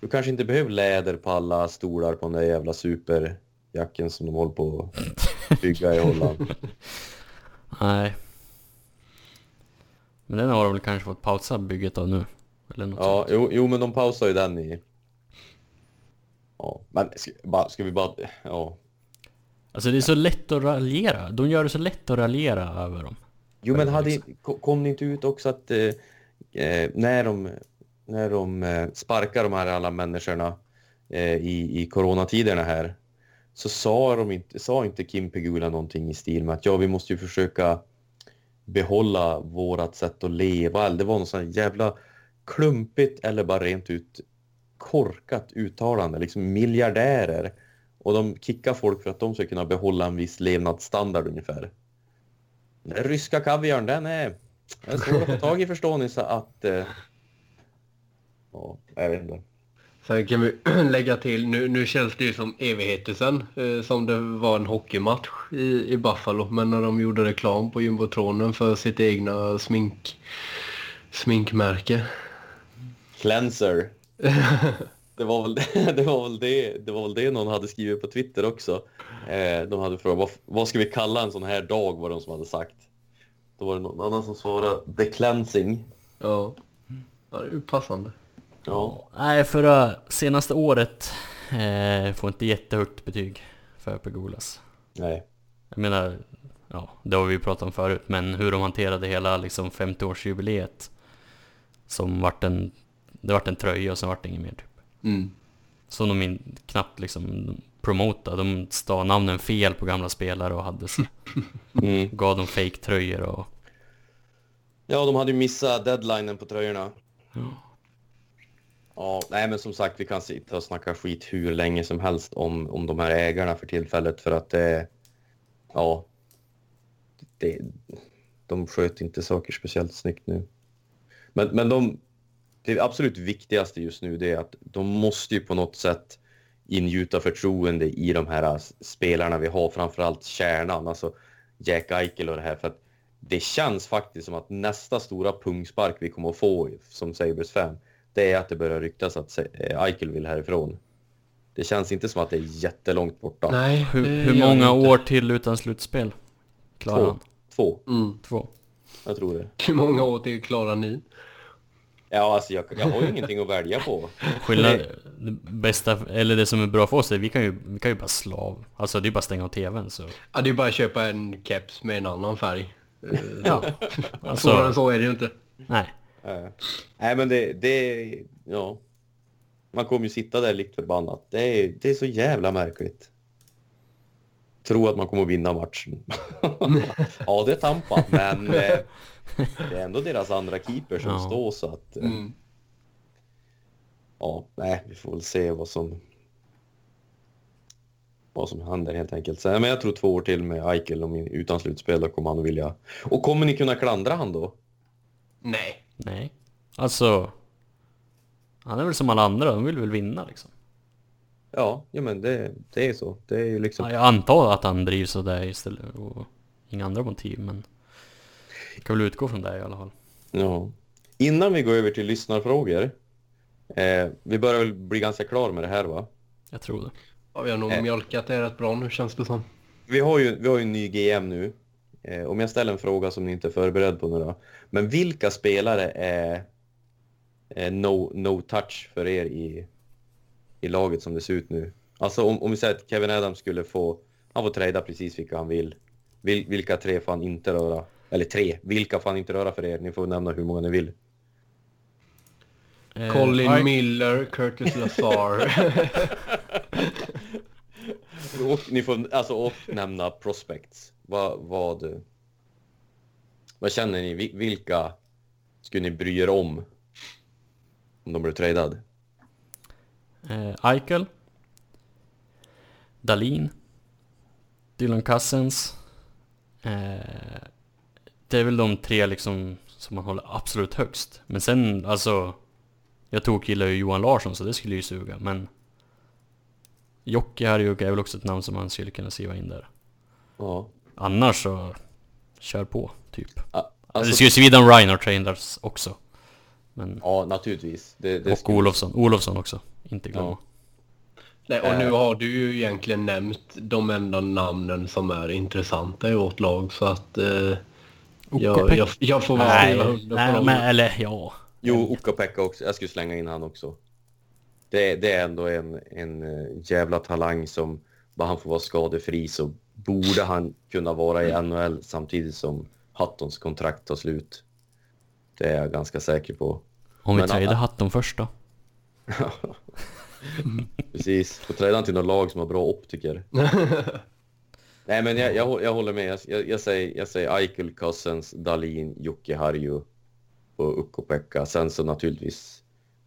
Speaker 3: Du kanske inte behöver läder på alla stolar på den där jävla superjacken som de håller på att bygga i Holland. [laughs]
Speaker 2: Nej. Men den har de väl kanske fått pausa bygget av nu. Eller något
Speaker 3: Ja, jo, jo, men de pausar ju den i... Ja, men ska, bara, ska vi bara... Ja.
Speaker 2: Alltså det är så lätt att raljera. De gör det så lätt att raljera över dem.
Speaker 3: Jo, men hade, ko- kom det inte ut också att eh, eh, när de, när de eh, sparkar de här alla människorna eh, i, i coronatiderna här så sa, de inte, sa inte Kim Pegula någonting i stil med att ja, vi måste ju försöka behålla vårat sätt att leva. Det var något sånt jävla klumpigt eller bara rent ut korkat uttalande. Liksom miljardärer. Och de kickar folk för att de ska kunna behålla en viss levnadsstandard ungefär. Den ryska kaviarn, den är, den är svår att få tag i förstår ni så att... Eh, ja, jag vet inte.
Speaker 4: Sen kan vi [clears throat] lägga till, nu, nu känns det ju som evigheter sen, eh, som det var en hockeymatch i, i Buffalo. Men när de gjorde reklam på jumbotronen för sitt egna smink, sminkmärke.
Speaker 3: Cleanser. [laughs] Det var, väl, [laughs] det, var väl det, det var väl det någon hade skrivit på Twitter också. Eh, de hade frågat vad, vad ska vi kalla en sån här dag var de som hade sagt. Då var det någon annan som svarade The Cleansing.
Speaker 4: Ja, ja det är ju passande.
Speaker 3: Ja.
Speaker 2: Nej, förra senaste året eh, får inte jättehögt betyg för Pegulas.
Speaker 3: Nej.
Speaker 2: Jag menar, ja, det har vi ju pratat om förut, men hur de hanterade hela liksom 50-årsjubileet. Som vart en, det vart en tröja och sen vart det inget mer typ.
Speaker 4: Mm.
Speaker 2: Som de in, knappt liksom promotade. De stav namnen fel på gamla spelare och hade så, [laughs]
Speaker 3: Mm.
Speaker 2: gav dem fake-tröjor och...
Speaker 3: Ja, de hade ju missat deadlinen på tröjorna. Ja, nej men som sagt, vi kan sitta och snacka skit hur länge som helst om, om de här ägarna för tillfället för att det... Ja. Det, de sköt inte saker speciellt snyggt nu. Men, men de... Det absolut viktigaste just nu det är att de måste ju på något sätt ingjuta förtroende i de här spelarna vi har, framförallt kärnan, alltså Jack Eichel och det här. För att det känns faktiskt som att nästa stora pungspark vi kommer att få som Sabres fan, det är att det börjar ryktas att eh, Eichel vill härifrån. Det känns inte som att det är jättelångt borta.
Speaker 4: Nej,
Speaker 2: Hur, hur många år till utan slutspel? Klarar
Speaker 3: Två.
Speaker 2: han?
Speaker 3: Två,
Speaker 4: Mm.
Speaker 2: Två?
Speaker 3: jag tror det.
Speaker 4: Hur många år till klarar ni?
Speaker 3: Ja, alltså jag, jag har ju ingenting att välja på. [laughs]
Speaker 2: Skillnad, det bästa, eller det som är bra för oss är vi kan ju, vi kan ju bara slav. Alltså det är bara att stänga av tvn så.
Speaker 4: Ja, det är bara att köpa en keps med en annan färg. Eh,
Speaker 2: Ja. [laughs]
Speaker 4: Svårare än
Speaker 2: Alltså,
Speaker 4: så är det ju inte.
Speaker 2: nej.
Speaker 3: Eh, Nej, men det, det, ja. Man kommer ju sitta där lite förbannat. Det är, det är så jävla märkligt. Tro att man kommer att vinna matchen. [laughs] ja, det är Tampa, men eh, det är ändå deras andra keeper som
Speaker 2: Ja.
Speaker 3: står så att... Eh,
Speaker 4: Mm.
Speaker 3: Ja, nej, vi får väl se vad som... Vad som händer helt enkelt. Så, men jag tror två år till med Eichel om utan slutspel, då kommer han att vilja... Och kommer ni kunna klandra han då?
Speaker 4: Nej.
Speaker 2: Nej. Alltså. Han är väl som alla andra, de vill väl vinna liksom.
Speaker 3: Ja, ja men det, det är så. Det är ju liksom...
Speaker 2: Ja, jag antar att han drivs av det istället och inga andra motiv men. Jag kan väl utgå från det i alla fall.
Speaker 3: Ja. Innan vi går över till lyssnarfrågor Eh, vi börjar väl bli ganska klara med det här va?
Speaker 2: Jag tror det.
Speaker 4: Ja, vi har nog
Speaker 3: Eh.
Speaker 4: mjölkat det rätt bra nu känns det som.
Speaker 3: Vi har ju, vi har ju en ny GM nu. Eh, om jag ställer en fråga som ni inte är förberedd på nu då. Men vilka spelare är, är no, no touch för er i, i laget som det ser ut nu? Alltså om, om vi säger att Kevin Adams skulle få, han får trada precis vilka han vill. Vil, vilka tre får han inte röra? Eller tre, vilka får han inte röra för er? Ni får nämna hur många ni vill.
Speaker 2: Eh,
Speaker 4: Colin
Speaker 2: Ike-
Speaker 4: Miller, Curtis Lazar. [laughs]
Speaker 3: Och, ni får alltså och nämna prospects. Vad, vad, vad känner ni? Vi- Vilka skulle ni bry er om? Om de blev tradad?
Speaker 2: Eh, Eichel. Dalin. Dylan Cousins. Eh, det är väl de tre liksom som man håller absolut högst. Men sen alltså... Jag tog gillar ju Johan Larsson så det skulle ju suga men... Jocke Harjuk är väl också ett namn som man skulle kunna skriva in där.
Speaker 3: Ja.
Speaker 2: Annars så... Kör på, typ.
Speaker 3: A-
Speaker 2: Alltså, det skulle ju svida om Reinhardt trainers också. Men...
Speaker 3: ja, naturligtvis. Det, det
Speaker 2: och
Speaker 3: skulle-
Speaker 2: Olofsson. Olofsson också. Inte glömma.
Speaker 3: Ja.
Speaker 4: Nej, och nu har du ju egentligen nämnt de enda namnen som är intressanta i vårt lag så att eh, jag, jag, jag får väl
Speaker 2: Nej,
Speaker 4: på
Speaker 2: nej men eller ja.
Speaker 3: Jo, Ukko-Pekka också. Jag skulle slänga in han också. Det, det är ändå en, en eh, jävla talang som bara han får vara skadefri så borde han kunna vara i NHL samtidigt som Hattons kontrakt tar slut. Det är jag ganska säker på.
Speaker 2: Om vi tradar. Hatton först då? [laughs]
Speaker 3: Precis. Får träda till något lag som har bra optiker. [laughs] Nej, men jag, jag, jag håller med. Jag, jag, säger, jag säger Eichel, Cousins, Dalin, Jocke Harju och Ukko-Pekka. Sen så naturligtvis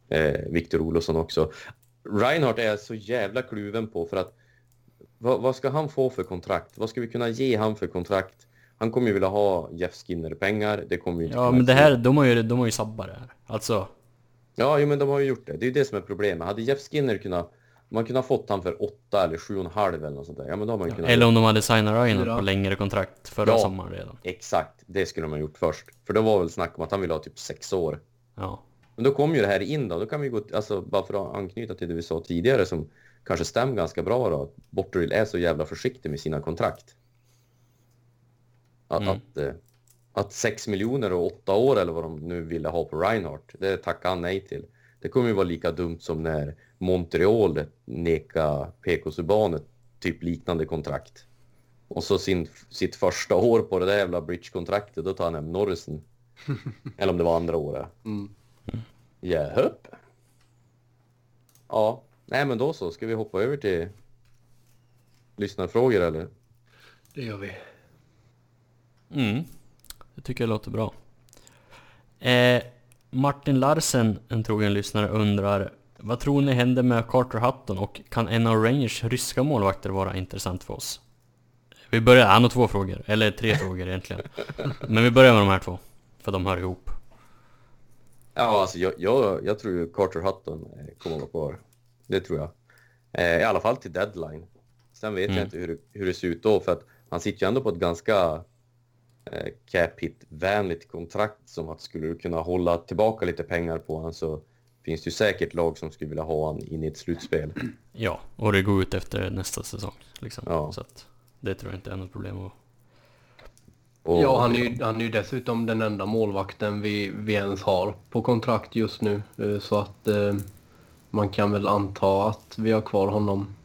Speaker 3: eh, Victor Olofsson också. Reinhardt är jag så jävla kluven på för att vad, vad ska han få för kontrakt? Vad ska vi kunna ge han för kontrakt? Han kommer ju vilja ha Jeff Skinner-pengar. Det kommer ju inte
Speaker 2: Ja men det här, de har ju, de har ju sabbat det här. Alltså,
Speaker 3: Ja, jo, men de har ju gjort det. Det är ju det som är problemet. Hade Jeff Skinner kunnat... Man kunnat fått han för åtta eller sju och en halv eller något sånt där. Ja, men då har man ju kunnat...
Speaker 2: eller om de hade signat
Speaker 4: Fyra.
Speaker 2: på längre kontrakt förra
Speaker 3: Ja.
Speaker 2: sommaren redan.
Speaker 3: Exakt, det skulle man ha gjort först. För då var väl snack om att han ville ha typ sex år.
Speaker 2: Ja.
Speaker 3: Men då kom ju det här in då. Då kan vi gå... Alltså, bara för att anknyta till det vi sa tidigare som kanske stämmer ganska bra då. Borteril är så jävla försiktig med sina kontrakt. Att,
Speaker 2: Mm.
Speaker 3: att, eh, att 6 miljoner och åtta år eller vad de nu ville ha på Reinhardt, det tackade han nej till. Det kommer ju vara lika dumt som när Montreal nekade PK Subban ett typ liknande kontrakt. Och så sin, sitt första år på det där jävla bridge-kontraktet, då tar han hem Norrisen. [laughs] eller om det var andra året.
Speaker 4: Mm.
Speaker 3: Japp. Ja, nej men då så. Ska vi hoppa över till lyssnarfrågor eller?
Speaker 4: Det gör vi.
Speaker 2: Mm. Det tycker jag låter bra. Eh, Martin Larsen, en trogen lyssnare, undrar Vad tror ni händer med Carter Hutton och kan en av Rangers ryska målvakter vara intressant för oss? Vi börjar, han har två frågor, eller tre [laughs] frågor egentligen. Men vi börjar med de här två, för de hör ihop.
Speaker 3: Ja, alltså jag, jag, jag tror ju Carter Hutton eh, kommer att vara kvar. Det tror jag. Eh, I alla fall till deadline. Sen vet
Speaker 2: Mm.
Speaker 3: jag inte hur, det- hur det ser ut då, för att han sitter ju ändå på ett ganska eh, cap hit-vänligt kontrakt som att skulle du kunna hålla tillbaka lite pengar på honom så finns det ju säkert lag som skulle vilja ha honom in i ett slutspel. [clears throat]
Speaker 2: Ja, och det går ut efter nästa säsong. Liksom.
Speaker 3: Ja.
Speaker 2: Så att det tror jag inte är något problem. att-
Speaker 3: Och,
Speaker 4: Ja, han är, ju, han är ju dessutom den enda målvakten vi, vi ens har på kontrakt just nu. Eh, Så att eh, man kan väl anta att vi har kvar honom.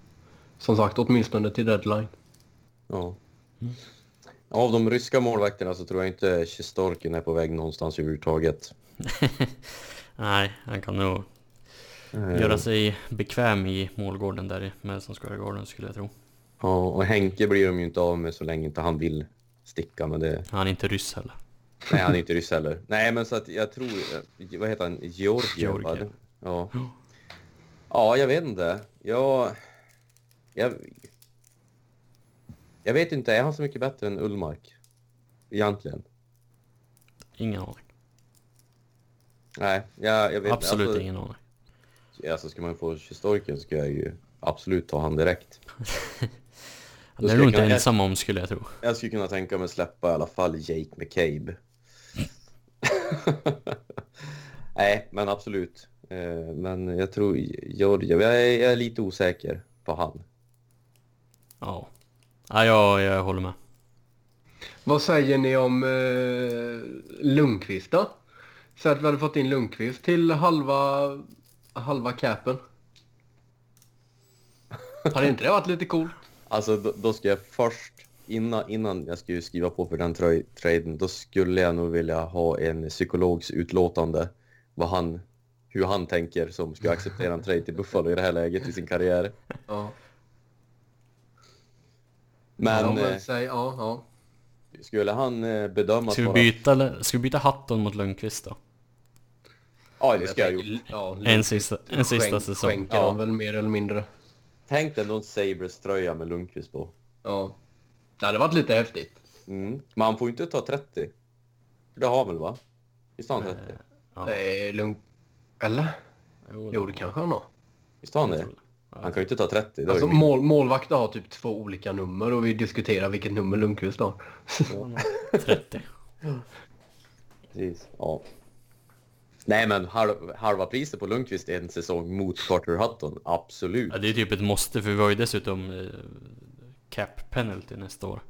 Speaker 4: Som sagt, åtminstone till deadline.
Speaker 3: Ja. Av de ryska målvakterna så tror jag inte Sjistorkin är på väg någonstans överhuvudtaget. [laughs]
Speaker 2: Nej, han kan nog
Speaker 3: Eh,
Speaker 2: göra sig bekväm i målgården där i Madison Square Garden skulle jag tro.
Speaker 3: Ja, och Henke blir de ju inte av med så länge inte han vill sticka, men det...
Speaker 2: Han är inte ryss heller.
Speaker 3: Nej, han är inte ryss heller. Nej, men så att jag tror... Vad heter han? Georgiev?
Speaker 2: Georgiev.
Speaker 3: Ja. Ja, jag vet inte. Jag... Jag... Jag vet inte, är han så mycket bättre än Ullmark? Egentligen.
Speaker 2: Ingen aning.
Speaker 3: Nej, jag, jag vet
Speaker 2: Absolut
Speaker 3: alltså,
Speaker 2: ingen aning.
Speaker 3: Alltså, ska man få Sjistorkin så ska jag ju absolut ta han direkt. [laughs]
Speaker 2: Han är nog inte
Speaker 3: kunna-
Speaker 2: ensam om skulle jag tro.
Speaker 3: Jag skulle kunna tänka mig släppa i alla fall Jake McCabe. [laughs] Nej, men absolut. Eh, men jag tror Georgiev, jag är, jag är lite osäker på han.
Speaker 2: Ja. Ja, jag, jag håller med.
Speaker 4: Vad säger ni om eh, Lundqvist då? Så att vi hade fått in Lundqvist till halva, halva capen. Hade inte det varit lite coolt?
Speaker 3: Alltså då, då ska jag först, innan, innan jag skulle skriva på för den tra- traden, då skulle jag nog vilja ha en psykologs utlåtande vad han, hur han tänker som skulle acceptera en trade till Buffalo i det här läget i sin karriär.
Speaker 4: Ja.
Speaker 3: Men
Speaker 4: ja,
Speaker 3: eh,
Speaker 4: säg, ja, ja.
Speaker 3: skulle han eh, bedömas
Speaker 2: Ska vi
Speaker 3: vara...
Speaker 2: byta, ska vi byta Hatton mot Lundqvist då?
Speaker 3: Ja, det ska jag ju.
Speaker 4: Ja,
Speaker 2: En sista, en sista
Speaker 4: skänk-
Speaker 2: säsong.
Speaker 4: Skänker
Speaker 3: Ja.
Speaker 4: han väl mer eller mindre.
Speaker 3: Tänk dig någon Sabres tröja med Lundqvist på.
Speaker 4: Ja. Det hade varit lite häftigt.
Speaker 3: Mm. Men han får ju inte ta 30. För det har väl va? Visst har han 30?
Speaker 2: Ja.
Speaker 4: Det är lugnt. Eller?
Speaker 2: Jo,
Speaker 4: Jo, det kanske han har.
Speaker 3: Visst har han det? Han kan ju inte ta 30. Det har
Speaker 4: Alltså mål, målvakter har typ två olika nummer och vi diskuterar vilket nummer Lundqvist har.
Speaker 2: 30. [laughs]
Speaker 3: Precis, ja. Nej men halv, halva priset på Lundqvist en säsong mot Carter Hutton, absolut.
Speaker 2: Ja, det är typ ett måste för vi har ju dessutom eh, cap penalty nästa år.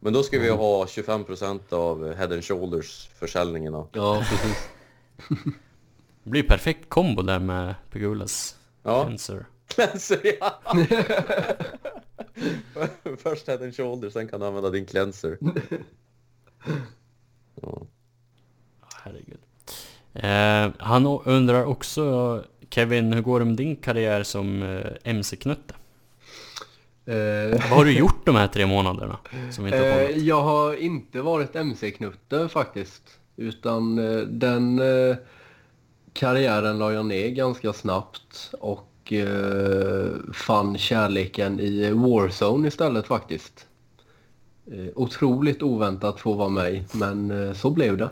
Speaker 3: Men då ska vi ha 25% av Head and Shoulders försäljningarna.
Speaker 4: Ja, precis. [laughs]
Speaker 2: Det blir perfekt kombo där med Pegulas
Speaker 3: Ja,
Speaker 2: Cleanser.
Speaker 3: cleanser ja! [laughs] Först Head and Shoulders, sen kan du använda din cleanser. Ja.
Speaker 2: Herregud. Eh, han undrar också, Kevin, hur går det med din karriär som eh, MC-knutte?
Speaker 4: Eh,
Speaker 2: Vad har du gjort de här tre månaderna? Som inte har
Speaker 4: eh, jag har inte varit MC-knutte faktiskt. Utan eh, den eh, karriären la jag ner ganska snabbt och eh, fann kärleken i Warzone istället faktiskt. Eh, otroligt oväntat få vara med men eh, så blev det.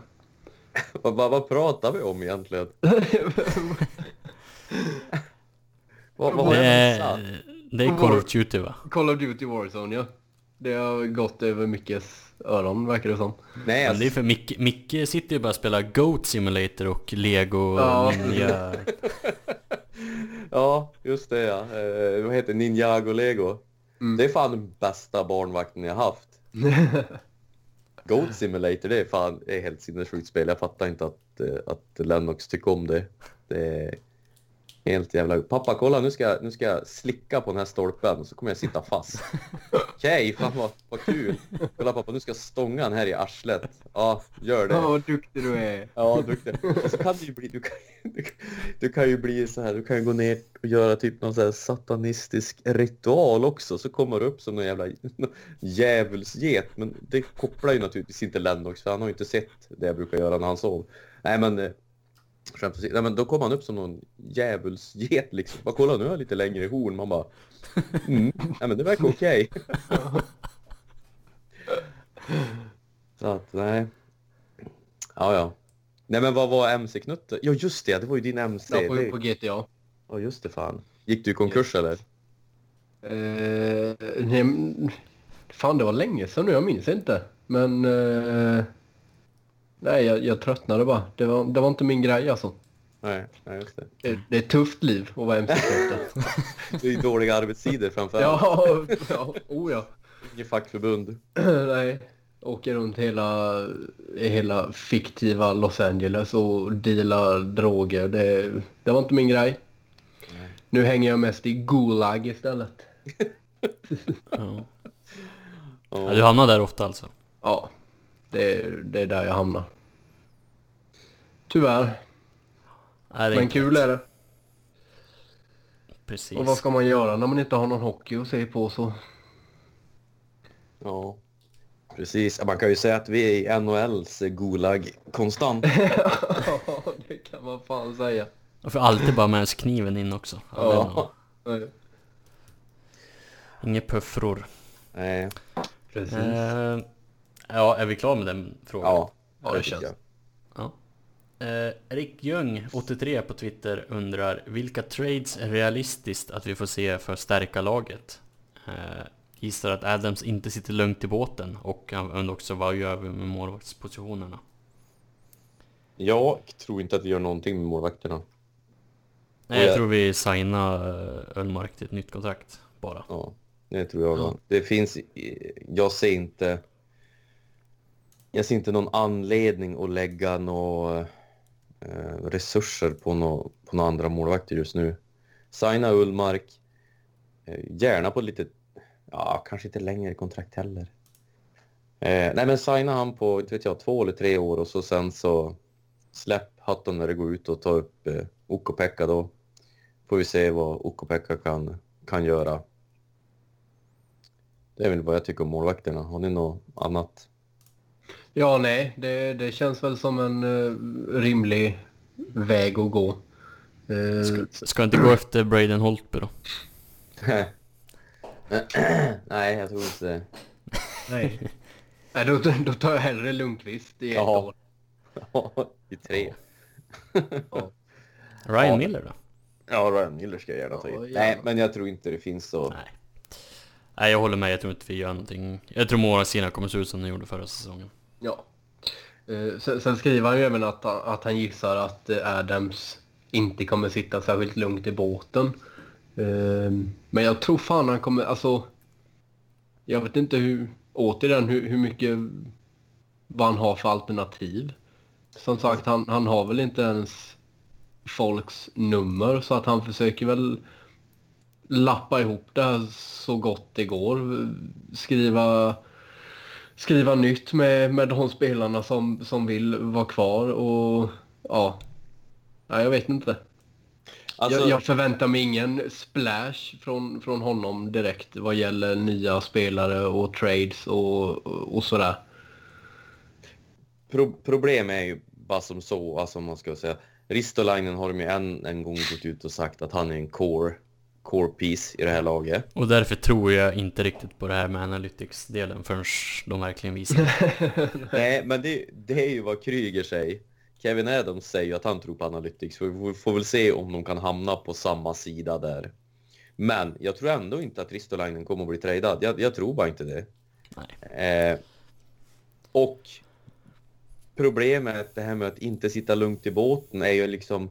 Speaker 3: Vad, [laughs] vad, vad pratar vi om egentligen? [laughs] vad, vad har
Speaker 2: Det
Speaker 3: jag missat?
Speaker 2: är, det är Call of Duty va?
Speaker 4: Call of Duty Warzone ja. Det har gått över Mickes öron verkar det som.
Speaker 3: Nej,
Speaker 2: Men det är
Speaker 3: alltså,
Speaker 2: för Micke, Micke sitter ju bara och spelar Goat Simulator och Lego
Speaker 4: Ja.
Speaker 2: Ninja. [laughs]
Speaker 3: ja, just det ja. Eh, vad heter Ninjago Lego?
Speaker 4: Mm.
Speaker 3: Det är fan den bästa barnvakten jag haft. [laughs] Goat Simulator, det är fan det är helt sinnessjukt spel. Jag fattar inte att, eh, att Lennox tycker om det. Det är helt jävla... Pappa, kolla nu ska, jag- nu ska jag slicka på den här stolpen och så kommer jag sitta fast. [laughs] Okej, fan vad, vad kul. Kolla pappa, nu ska jag stånga den här i arslet. Ja, gör det.
Speaker 4: Ja, vad duktig du är.
Speaker 3: Ja, duktig. Och så kan du ju bli, du kan, du, du kan ju bli så här, du kan ju gå ner och göra typ någon så här satanistisk ritual också, så kommer du upp som någon jävla djävulsget. Men det kopplar ju naturligtvis inte Lennox, för han har ju inte sett det jag brukar göra när han sov. Nej men, eh, skämt åsido. Nej men då kommer han upp som någon djävulsget liksom. Bara kolla nu har jag lite längre horn, man bara mm, nej men det verkar okej. [laughs] så att, nej. Ja, ja. Nej men vad var MC-knutte? Ja just det, det var ju din MC.
Speaker 4: Ja, på, på GTA.
Speaker 3: Ja just det fan. Gick du i konkurs eller?
Speaker 4: Eh, nej, fan, det var länge sedan nu. Jag minns inte. Men... Eh, nej, jag, jag tröttnade bara. Det var, det var inte min grej alltså.
Speaker 3: Nej, nej just det.
Speaker 4: Det, det är ett tufft liv att vara MC-knutte. [laughs]
Speaker 3: Det är dåliga arbetstider framför allt.
Speaker 4: ja, ja, oh ja.
Speaker 3: Inget fackförbund. [clears throat]
Speaker 4: nej. Åker runt hela, i hela fiktiva Los Angeles och dealar droger. Det, det var inte min grej. Nu hänger jag mest i Gulag istället. [laughs] [laughs]
Speaker 2: Ja.
Speaker 3: Ja,
Speaker 2: du hamnar där ofta alltså?
Speaker 4: Ja, det, är- det är där jag hamnar. Tyvärr.
Speaker 2: Nej, det är
Speaker 4: Men
Speaker 2: inte
Speaker 4: kul
Speaker 2: rätt.
Speaker 4: är det.
Speaker 2: Precis.
Speaker 4: Och vad ska man göra när man inte har någon hockey att se på så?
Speaker 3: Ja. Precis, man kan ju säga att vi är i NHLs Gulag konstant. [laughs]
Speaker 4: Ja, det kan man fan säga.
Speaker 2: Och för alltid bara med sig kniven in också. Ja. Inga puffror.
Speaker 3: Nej.
Speaker 4: Precis.
Speaker 2: Eh, ja, är vi klara med den frågan?
Speaker 3: Ja,
Speaker 4: Ja, det känns.
Speaker 3: jag.
Speaker 2: Ja. Eh, Rick Ljung, 83 på Twitter, undrar vilka trades är realistiskt att vi får se för att stärka laget? Eh, gissar att Adams inte sitter lugnt i båten och han undrar också vad gör vi med målvaktspositionerna?
Speaker 3: Jag tror inte att vi gör någonting med målvakterna.
Speaker 2: Nej, jag tror vi signar eh, Ölmark till ett nytt kontrakt bara.
Speaker 3: Ja, det tror jag. Ja. Det finns... Jag ser inte... Jag ser inte någon anledning att lägga några eh, resurser på några på nå andra målvakter just nu. Signa Ullmark. Eh, gärna på lite... Ja, kanske inte längre kontrakt heller. Eh, nej, men signa han på, inte vet jag, två eller tre år och så sen så släpp hatten när det går ut och ta upp eh, Okopekka då. Får vi se vad Okopekka kan, kan göra. Det är väl vad jag tycker om målvakterna. Har ni något annat?
Speaker 4: Ja, nej, det, det känns väl som en uh, rimlig väg att gå.
Speaker 2: Uh, ska, ska inte gå efter Braden Holtby då? [laughs]
Speaker 3: nej, jag tror inte det.
Speaker 4: Nej. Nej, då, då tar jag hellre Lundqvist i ett år.
Speaker 3: Ja, [laughs] i tre.
Speaker 2: ja. Ryan ja. Miller då?
Speaker 3: Ja, Ryan Miller ska jag gärna ta in. Ja, Nej, men jag tror inte det finns så...
Speaker 2: Nej. Nej, jag håller med. Jag tror inte vi gör någonting. Jag tror målvaktssidan kommer se ut som den gjorde förra säsongen.
Speaker 4: Ja. Eh, sen, sen, skriver han ju även att, att han gissar att eh, Adams inte kommer sitta särskilt lugnt i båten. Ehm, men jag tror fan han kommer, alltså... Jag vet inte hur, återigen hur, hur mycket vad han har för alternativ. Som sagt, han, han har väl inte ens folks nummer så att han försöker väl lappa ihop det här så gott det går. Skriva, skriva nytt med, med de spelarna som, som vill vara kvar och ja, ja jag vet inte. Alltså... Jag, jag, förväntar mig ingen splash från, från honom direkt vad gäller nya spelare och trades och, och sådär.
Speaker 3: Pro, problem är ju bara som så, alltså man ska säga. Ristolainen har de ju en, en gång gått ut och sagt att han är en core, core piece i det här laget.
Speaker 2: Och därför tror jag inte riktigt på det här med analytics-delen förrän de verkligen visar [laughs]
Speaker 3: Nej, men det, det är ju vad Kryger säger. Kevin Adams säger ju att han tror på Analytics. Vi får väl se om de kan hamna på samma sida där. Men jag tror ändå inte att Ristolainen kommer att bli tradad. Jag, jag tror bara inte det. Eh, och problemet, det här med att inte sitta lugnt i båten, är ju liksom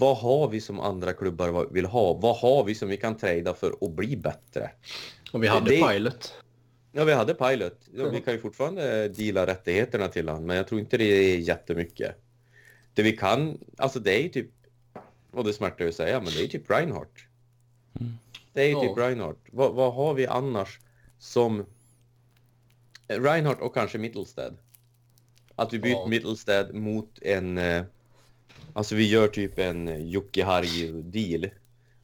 Speaker 3: vad har vi som andra klubbar vill ha? Vad har vi som vi kan trada för att bli bättre?
Speaker 4: Och vi hade det, Pilot.
Speaker 3: Ja, vi hade Pilot. Ja, vi kan ju fortfarande deala rättigheterna till honom, men jag tror inte det är jättemycket. Det vi kan, alltså det är ju typ, och det smärtar att säga, men det är typ Reinhardt. Mm. Det är ju typ Reinhardt. Vad, vad har vi annars som Reinhardt och kanske Mittelstead? Att vi byter ja. Mittelstead mot en, eh, alltså vi gör typ en Jocke Harry-deal.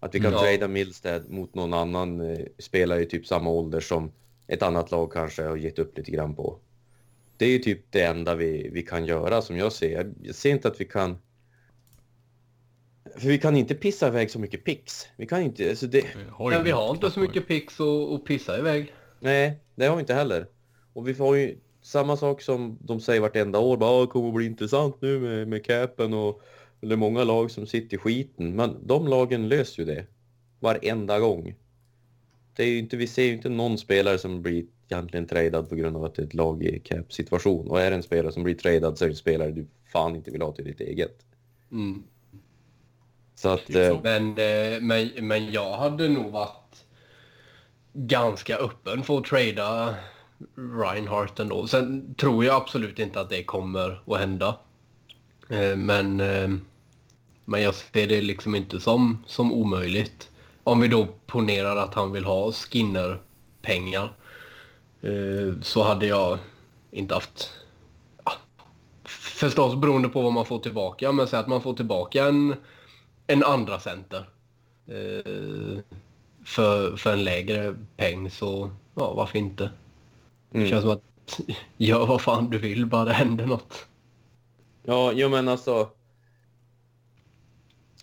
Speaker 3: Att vi kan ja. trada Mittelstead mot någon annan eh, spelare i typ samma ålder som ett annat lag kanske har gett upp lite grann på. Det är ju typ det enda vi, vi kan göra som jag ser. Jag ser inte att vi kan... För vi kan inte pissa iväg så mycket pix. Vi kan inte... Alltså det...
Speaker 4: Men vi har inte så mycket pix att, att pissa iväg.
Speaker 3: Nej, det har vi inte heller. Och vi får ju samma sak som de säger vartenda år. Bara, det kommer att bli intressant nu med, med capen och det är många lag som sitter i skiten. Men de lagen löser ju det. Varenda gång det är inte, vi ser ju inte någon spelare som blir egentligen tradad på grund av att det är ett lag i cap-situation. Och är det en spelare som blir tradad så är det en spelare du fan inte vill ha till ditt eget.
Speaker 4: Mm.
Speaker 3: Så att... Eh,
Speaker 4: men, eh, men, men jag hade nog varit ganska öppen för att trada Reinhardt ändå. Sen tror jag absolut inte att det kommer att hända. Eh, men, men jag ser det liksom inte som, som omöjligt. Om vi då ponerar att han vill ha Skinner-pengar eh, så hade jag inte haft... Ja, förstås beroende på vad man får tillbaka, men säg att man får tillbaka en, en andra center eh, för, för en lägre peng så ja, varför inte? Mm. Det känns som att [laughs] gör vad fan du vill, bara det händer något.
Speaker 3: Ja, jo men alltså.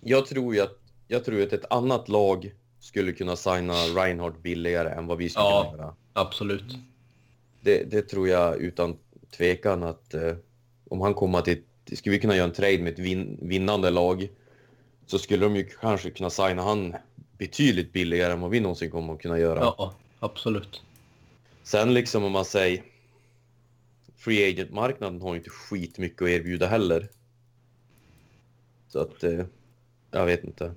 Speaker 3: Jag tror ju att jag tror att ett annat lag skulle kunna signa Reinhardt billigare än vad vi skulle ja, kunna göra.
Speaker 4: absolut.
Speaker 3: Det, det, tror jag utan tvekan att eh, om han kommer till... Skulle vi kunna göra en trade med ett vin, vinnande lag så skulle de ju kanske kunna signa han betydligt billigare än vad vi någonsin kommer att kunna göra.
Speaker 4: Ja, absolut.
Speaker 3: Sen liksom om man säger... Free agent-marknaden har ju inte skitmycket att erbjuda heller. Så att... Eh, Jag vet inte.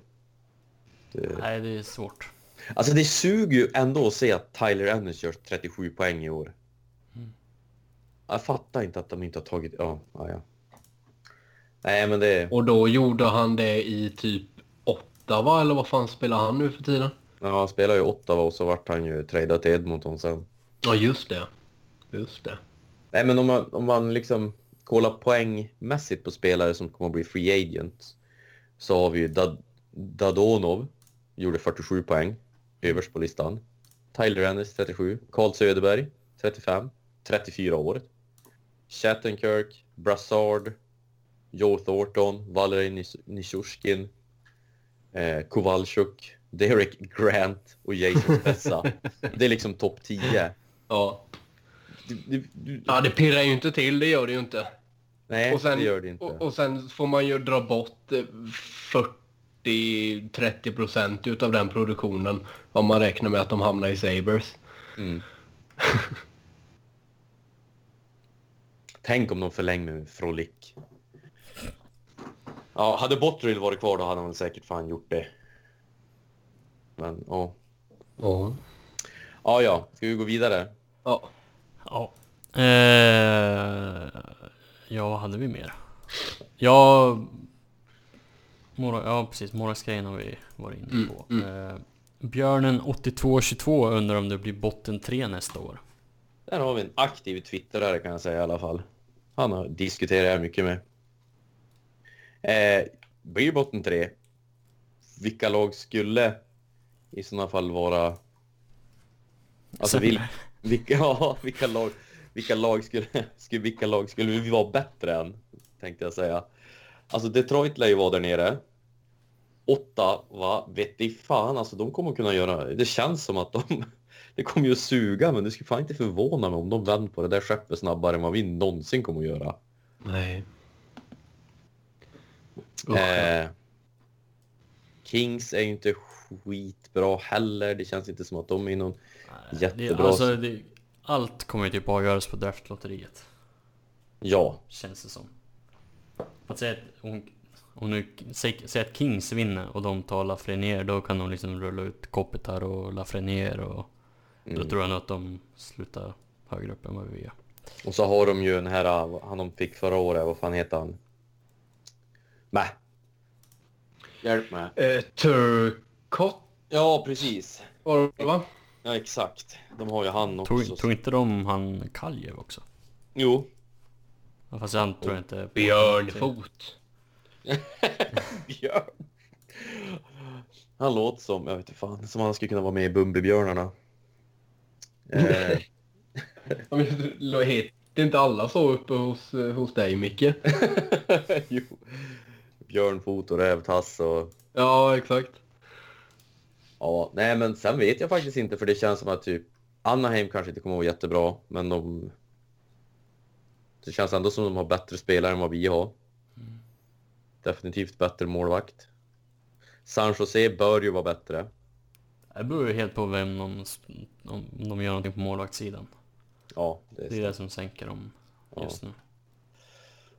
Speaker 3: Det...
Speaker 2: Nej, det är svårt.
Speaker 3: Alltså det suger ju ändå att se att Tyler Ennis gör 37 poäng i år. Jag fattar inte att de inte har tagit... Ja, ja, ja. Nej, men det...
Speaker 4: Och då gjorde han det i typ Ottawa, eller vad fan spelar han nu för tiden?
Speaker 3: Ja, han spelar ju Ottawa och så vart han ju tradad till Edmonton sen.
Speaker 4: Ja, just det. Just det.
Speaker 3: Nej, men om man, om man liksom kollar poängmässigt på spelare som kommer att bli free agent så har vi ju Dad Dadonov, gjorde 47 poäng, överst på listan. Tyler Ennis 37, Carl Söderberg 35, 34 år. Shattenkirk, Brassard, Joe Thornton, Valerie Nis- Nishushkin, eh, Kowalchuk, Derek Grant och Jason Spezza. [laughs] det är liksom topp 10.
Speaker 4: Ja.
Speaker 3: Du, du,
Speaker 4: ja, det pirrar ju inte till, det gör det ju inte.
Speaker 3: nej,
Speaker 4: och sen,
Speaker 3: det gör det inte.
Speaker 4: Och, och sen får man ju dra bort eh, 40-30 procent utav den produktionen om man räknar med att de hamnar i Sabres.
Speaker 3: Mm. [laughs] Tänk om de förlänger med Frolik. Ja, hade Botterill varit kvar då hade han säkert fan gjort det. Men ja.
Speaker 4: Ja.
Speaker 3: Ja, ja. Ska vi gå vidare?
Speaker 4: Ja.
Speaker 2: Ja. Eh, ja, vad hade vi mer? Ja... Mora, ja, precis. Moraxgrejen har vi varit inne på. Eh, Björnen 8222 undrar om det blir botten 3 nästa år.
Speaker 3: Där har vi en aktiv twittrare kan jag säga i alla fall. Han har diskuterat det här mycket med. Eh, blir botten tre? Vilka lag skulle i sådana fall vara... Alltså vil, vilka, [laughs] ja, vilka lag, vilka lag skulle, skulle, vilka lag skulle vi vara bättre än? Tänkte jag säga. Alltså Detroit lär ju vara där nere. Åtta, va? Vet i fan, alltså de kommer att kunna göra... Det känns som att de... [laughs] Det kommer ju att suga, men det skulle fan inte förvåna mig om de vänder på det där skeppet snabbare än vad vi någonsin kommer att göra.
Speaker 4: Nej. Ja.
Speaker 3: Eh, Kings är ju inte skitbra heller. Det känns inte som att de är någon
Speaker 2: Det,
Speaker 3: jättebra...
Speaker 2: alltså, det, allt kommer ju typ avgöras på draftlotteriet.
Speaker 3: Ja,
Speaker 2: Känns det som. Att säga att om, om nu, säg, säg att Kings vinner och de tar Lafreniere, då kan de liksom rulla ut Kopitar och Lafreniere och då
Speaker 3: Mm.
Speaker 2: tror jag nog att de slutar högre upp än vad vi gör.
Speaker 3: och så har de ju den här, han de fick förra året, vad fan heter han? Mä. Hjälp mig.
Speaker 4: Eh, Turcott
Speaker 3: Ja, precis.
Speaker 4: var det va?
Speaker 3: Ja, exakt. De har ju han också.
Speaker 2: Tror, tror inte de han Kaljev också?
Speaker 3: Jo.
Speaker 2: Ja, Fast han tror jag inte...
Speaker 4: Björnfot. [laughs]
Speaker 3: Björn. Han låter som, jag vet inte fan, som han skulle kunna vara med i Bumbibjörnarna. Eh, [laughs]
Speaker 4: Heter inte alla så uppe hos, eh, hos dig Micke? [laughs]
Speaker 3: jo. Björnfot och rävtass och...
Speaker 4: Ja, exakt.
Speaker 3: Ja, nej men sen vet jag faktiskt inte för det känns som att typ Anaheim kanske inte kommer att vara jättebra, men de... Det känns ändå som att de har bättre spelare än vad vi har. Definitivt bättre målvakt. San Jose bör ju vara bättre.
Speaker 2: Det beror ju helt på vem de, om de gör någonting på målvaktssidan.
Speaker 3: Ja, det är
Speaker 2: Det är det som sänker dem just nu.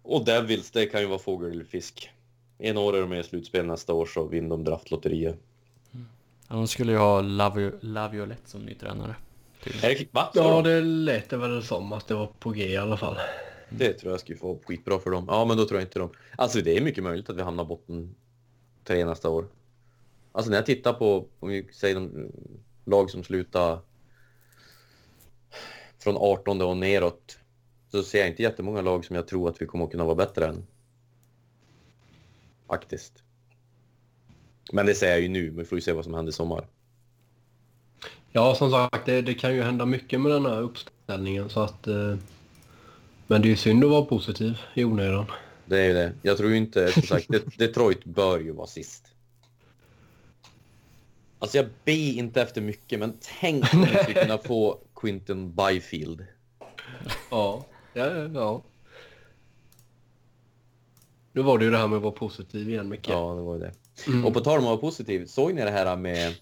Speaker 3: Och Devils, det kan ju vara fågel eller fisk. En år är de med i slutspel nästa år så vinner de draftlotteriet.
Speaker 2: De skulle ju ha Lavio- Laviolette som ny tränare.
Speaker 3: Är det, va?
Speaker 4: Ja, det lät det väl som att det var på G i alla fall.
Speaker 3: Det tror jag skulle få skitbra för dem. Ja, men då tror jag inte de... Alltså det är mycket möjligt att vi hamnar botten tre nästa år. Alltså när jag tittar på, om vi säger de lag som slutar från 18 och neråt, så ser jag inte jättemånga lag som jag tror att vi kommer att kunna vara bättre än. Faktiskt. Men det säger jag ju nu, men vi får ju se vad som händer i sommar.
Speaker 4: Ja, som sagt, det, det kan ju hända mycket med den här uppställningen så att... Eh, men det är ju synd att vara positiv i onödan.
Speaker 3: Det är ju det. Jag tror ju inte, som sagt, Det- Detroit bör ju vara sist. Alltså jag ber inte efter mycket, men tänk om vi skulle kunna få Quinton Byfield.
Speaker 4: Ja, ja, ja. Nu var det ju det här med att vara positiv igen, Micke.
Speaker 3: Ja, det var ju det. Och på tal om att vara positiv, såg ni det här med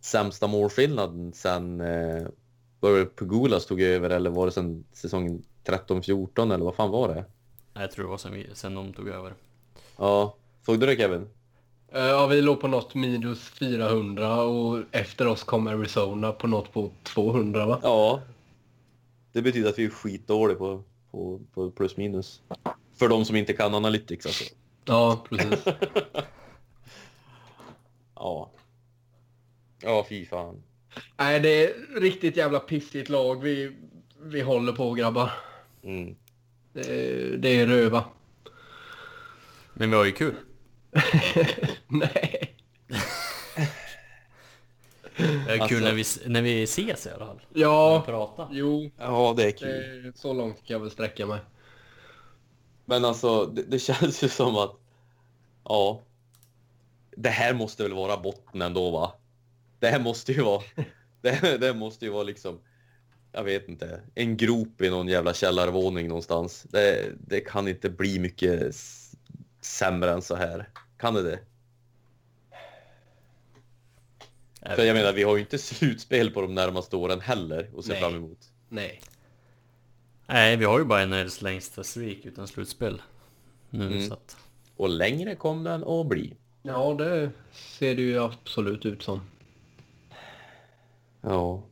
Speaker 3: sämsta målskillnaden sen eh, var det Pugulas tog över eller var det sen säsongen 13-14 eller vad fan var det?
Speaker 2: Nej, Jag tror det var sen, vi, sen de tog över.
Speaker 3: Ja, såg du det Kevin?
Speaker 4: Eh, Ja, vi låg på något minus 400 och efter oss kom Arizona på något på 200 va?
Speaker 3: Ja. Det betyder att vi är skitdåliga på, på, på plus minus. För de som inte kan Analytics alltså.
Speaker 4: Ja, precis. [laughs]
Speaker 3: Ja. Ja, fy fan.
Speaker 4: Nej, det är riktigt jävla pissigt lag vi, vi håller på grabbar.
Speaker 3: Mm.
Speaker 4: Det är, det är röva.
Speaker 2: Men vi har ju kul. [laughs]
Speaker 4: Nej.
Speaker 2: Det är
Speaker 3: Alltså-
Speaker 2: kul när vi, när vi ses i alla fall.
Speaker 4: Ja,
Speaker 2: Prata.
Speaker 4: jo.
Speaker 3: Ja, det är
Speaker 4: Det
Speaker 3: kul.
Speaker 4: är, så långt kan jag väl sträcka mig.
Speaker 3: Men alltså, det, det känns ju som att... Ja. Det här måste väl vara botten ändå, va? Det här måste ju vara... Det, det måste ju vara liksom... Jag vet inte. En grop i någon jävla källarvåning någonstans. Det, det kan inte bli mycket sämre än så här. Kan det det? För jag menar, vi har ju inte slutspel på de närmaste åren heller att se
Speaker 4: Nej.
Speaker 3: fram emot.
Speaker 4: Nej.
Speaker 2: Nej, vi har ju bara NHLs längsta streak utan slutspel. Nu
Speaker 3: Mm.
Speaker 2: så att...
Speaker 3: Och längre kom den att bli.
Speaker 4: Ja, det ser det ju absolut ut som.
Speaker 3: Ja.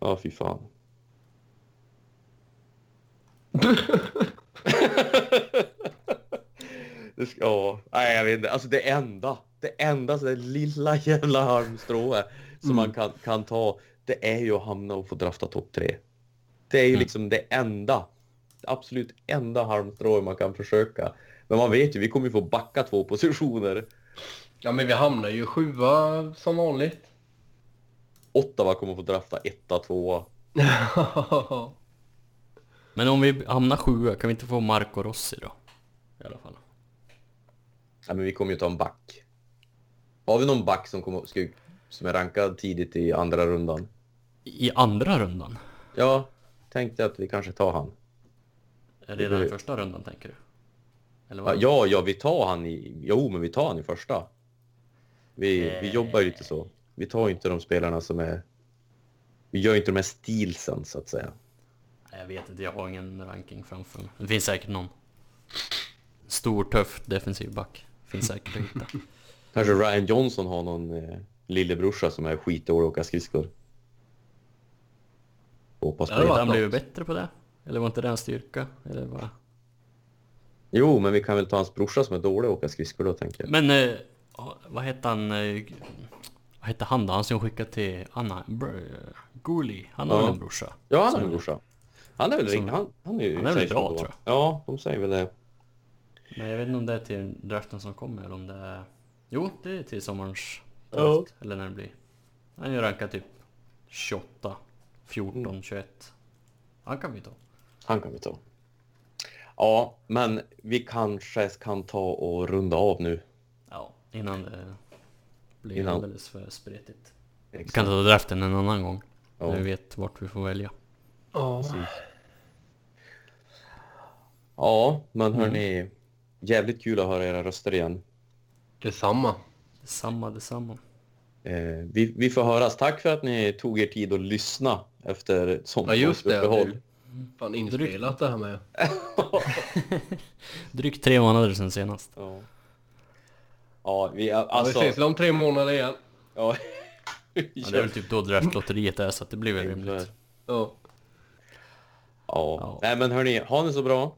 Speaker 3: Ja, fy fan. [laughs] det ska, ja, nej jag vet inte. Alltså det enda, det enda så det lilla jävla halmstrået som man kan, kan ta, det är ju att hamna och få drafta topp tre. Det är ju liksom det enda, det absolut enda halmstrået man kan försöka. Men man vet ju, vi kommer ju få backa två positioner.
Speaker 4: Ja, men vi hamnar ju sjua som vanligt.
Speaker 3: Ottawa kommer få drafta etta, tvåa. [laughs]
Speaker 2: Men om vi hamnar sjua, kan vi inte få Marco Rossi då? I alla fall.
Speaker 3: Ja, men vi kommer ju ta en back. Har vi någon back som, kommer, ska, som är rankad tidigt i andra rundan?
Speaker 2: I andra rundan?
Speaker 3: Ja, tänkte att vi kanske tar han.
Speaker 2: Redan i
Speaker 3: Det-
Speaker 2: första rundan tänker du?
Speaker 3: Ja, ja, vi tar han i... Jo, men vi tar han i första. Vi, vi jobbar ju lite så. Vi tar inte de spelarna som är... Vi gör inte de här stilsen, så att säga.
Speaker 2: Jag vet inte, jag har ingen ranking framför mig. Det finns säkert någon. Stor, tuff, defensiv back. Finns säkert att hitta. [laughs]
Speaker 3: Kanske Ryan Johnson har någon eh, lillebrorsa som är skitdålig att åka skridskor. Hoppas på
Speaker 4: det
Speaker 2: Han blev bättre på det? Eller var inte det en styrka? Eller vad?
Speaker 3: Jo, men vi kan väl ta hans brorsa som är dålig att åka skridskor då, tänker jag.
Speaker 2: Men, eh, ja, vad hette han? Eh, vad hette han då? Han som skickade till Anna? Gooley. Han har
Speaker 3: Ja.
Speaker 2: väl en brorsa?
Speaker 3: Ja, han har en brorsa. Han är väl
Speaker 2: Som-
Speaker 3: han, han är ju
Speaker 2: Han är väl bra, tror
Speaker 3: Ja, de säger väl det.
Speaker 2: Men jag vet inte om det är till draften som kommer eller om det är... Jo, det är till sommarens
Speaker 3: Ja.
Speaker 2: draft. Eller när det blir. Han är ju rankad typ 28, 14,
Speaker 3: Mm.
Speaker 2: 21. Han kan vi ta.
Speaker 3: Han kan vi ta. Ja, men vi kanske kan ta och runda av nu.
Speaker 2: Ja, innan det blir
Speaker 3: Innan.
Speaker 2: alldeles för spretigt. Vi kan ta draften en annan gång.
Speaker 3: Ja.
Speaker 2: När vi vet vart vi får välja.
Speaker 4: Ja.
Speaker 3: Ja, men hörni, jävligt kul att höra era röster igen.
Speaker 4: Detsamma.
Speaker 2: Detsamma, detsamma.
Speaker 3: Eh, vi, vi får höras. Tack för att ni tog er tid att lyssna efter ett sånt
Speaker 4: Ja, just det.
Speaker 3: uppehåll.
Speaker 4: Fan inspelat det här med. [laughs]
Speaker 2: Drygt tre månader sedan senast.
Speaker 3: Ja. Ja, vi,
Speaker 4: Ja,
Speaker 3: alltså...
Speaker 4: vi ses om tre månader igen.
Speaker 3: Ja. [laughs]
Speaker 2: Ja, det är väl typ då draftlotteriet är så att det blir väl rimligt.
Speaker 4: Ja.
Speaker 3: Ja.
Speaker 2: Ja.
Speaker 3: Nej men hörni, ha det så bra.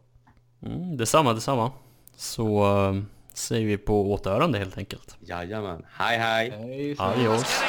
Speaker 2: Mm, detsamma, detsamma. Så eh, säger vi på återhörande helt enkelt.
Speaker 3: Jajamän. Hej hej.
Speaker 4: Hej.
Speaker 2: Adios.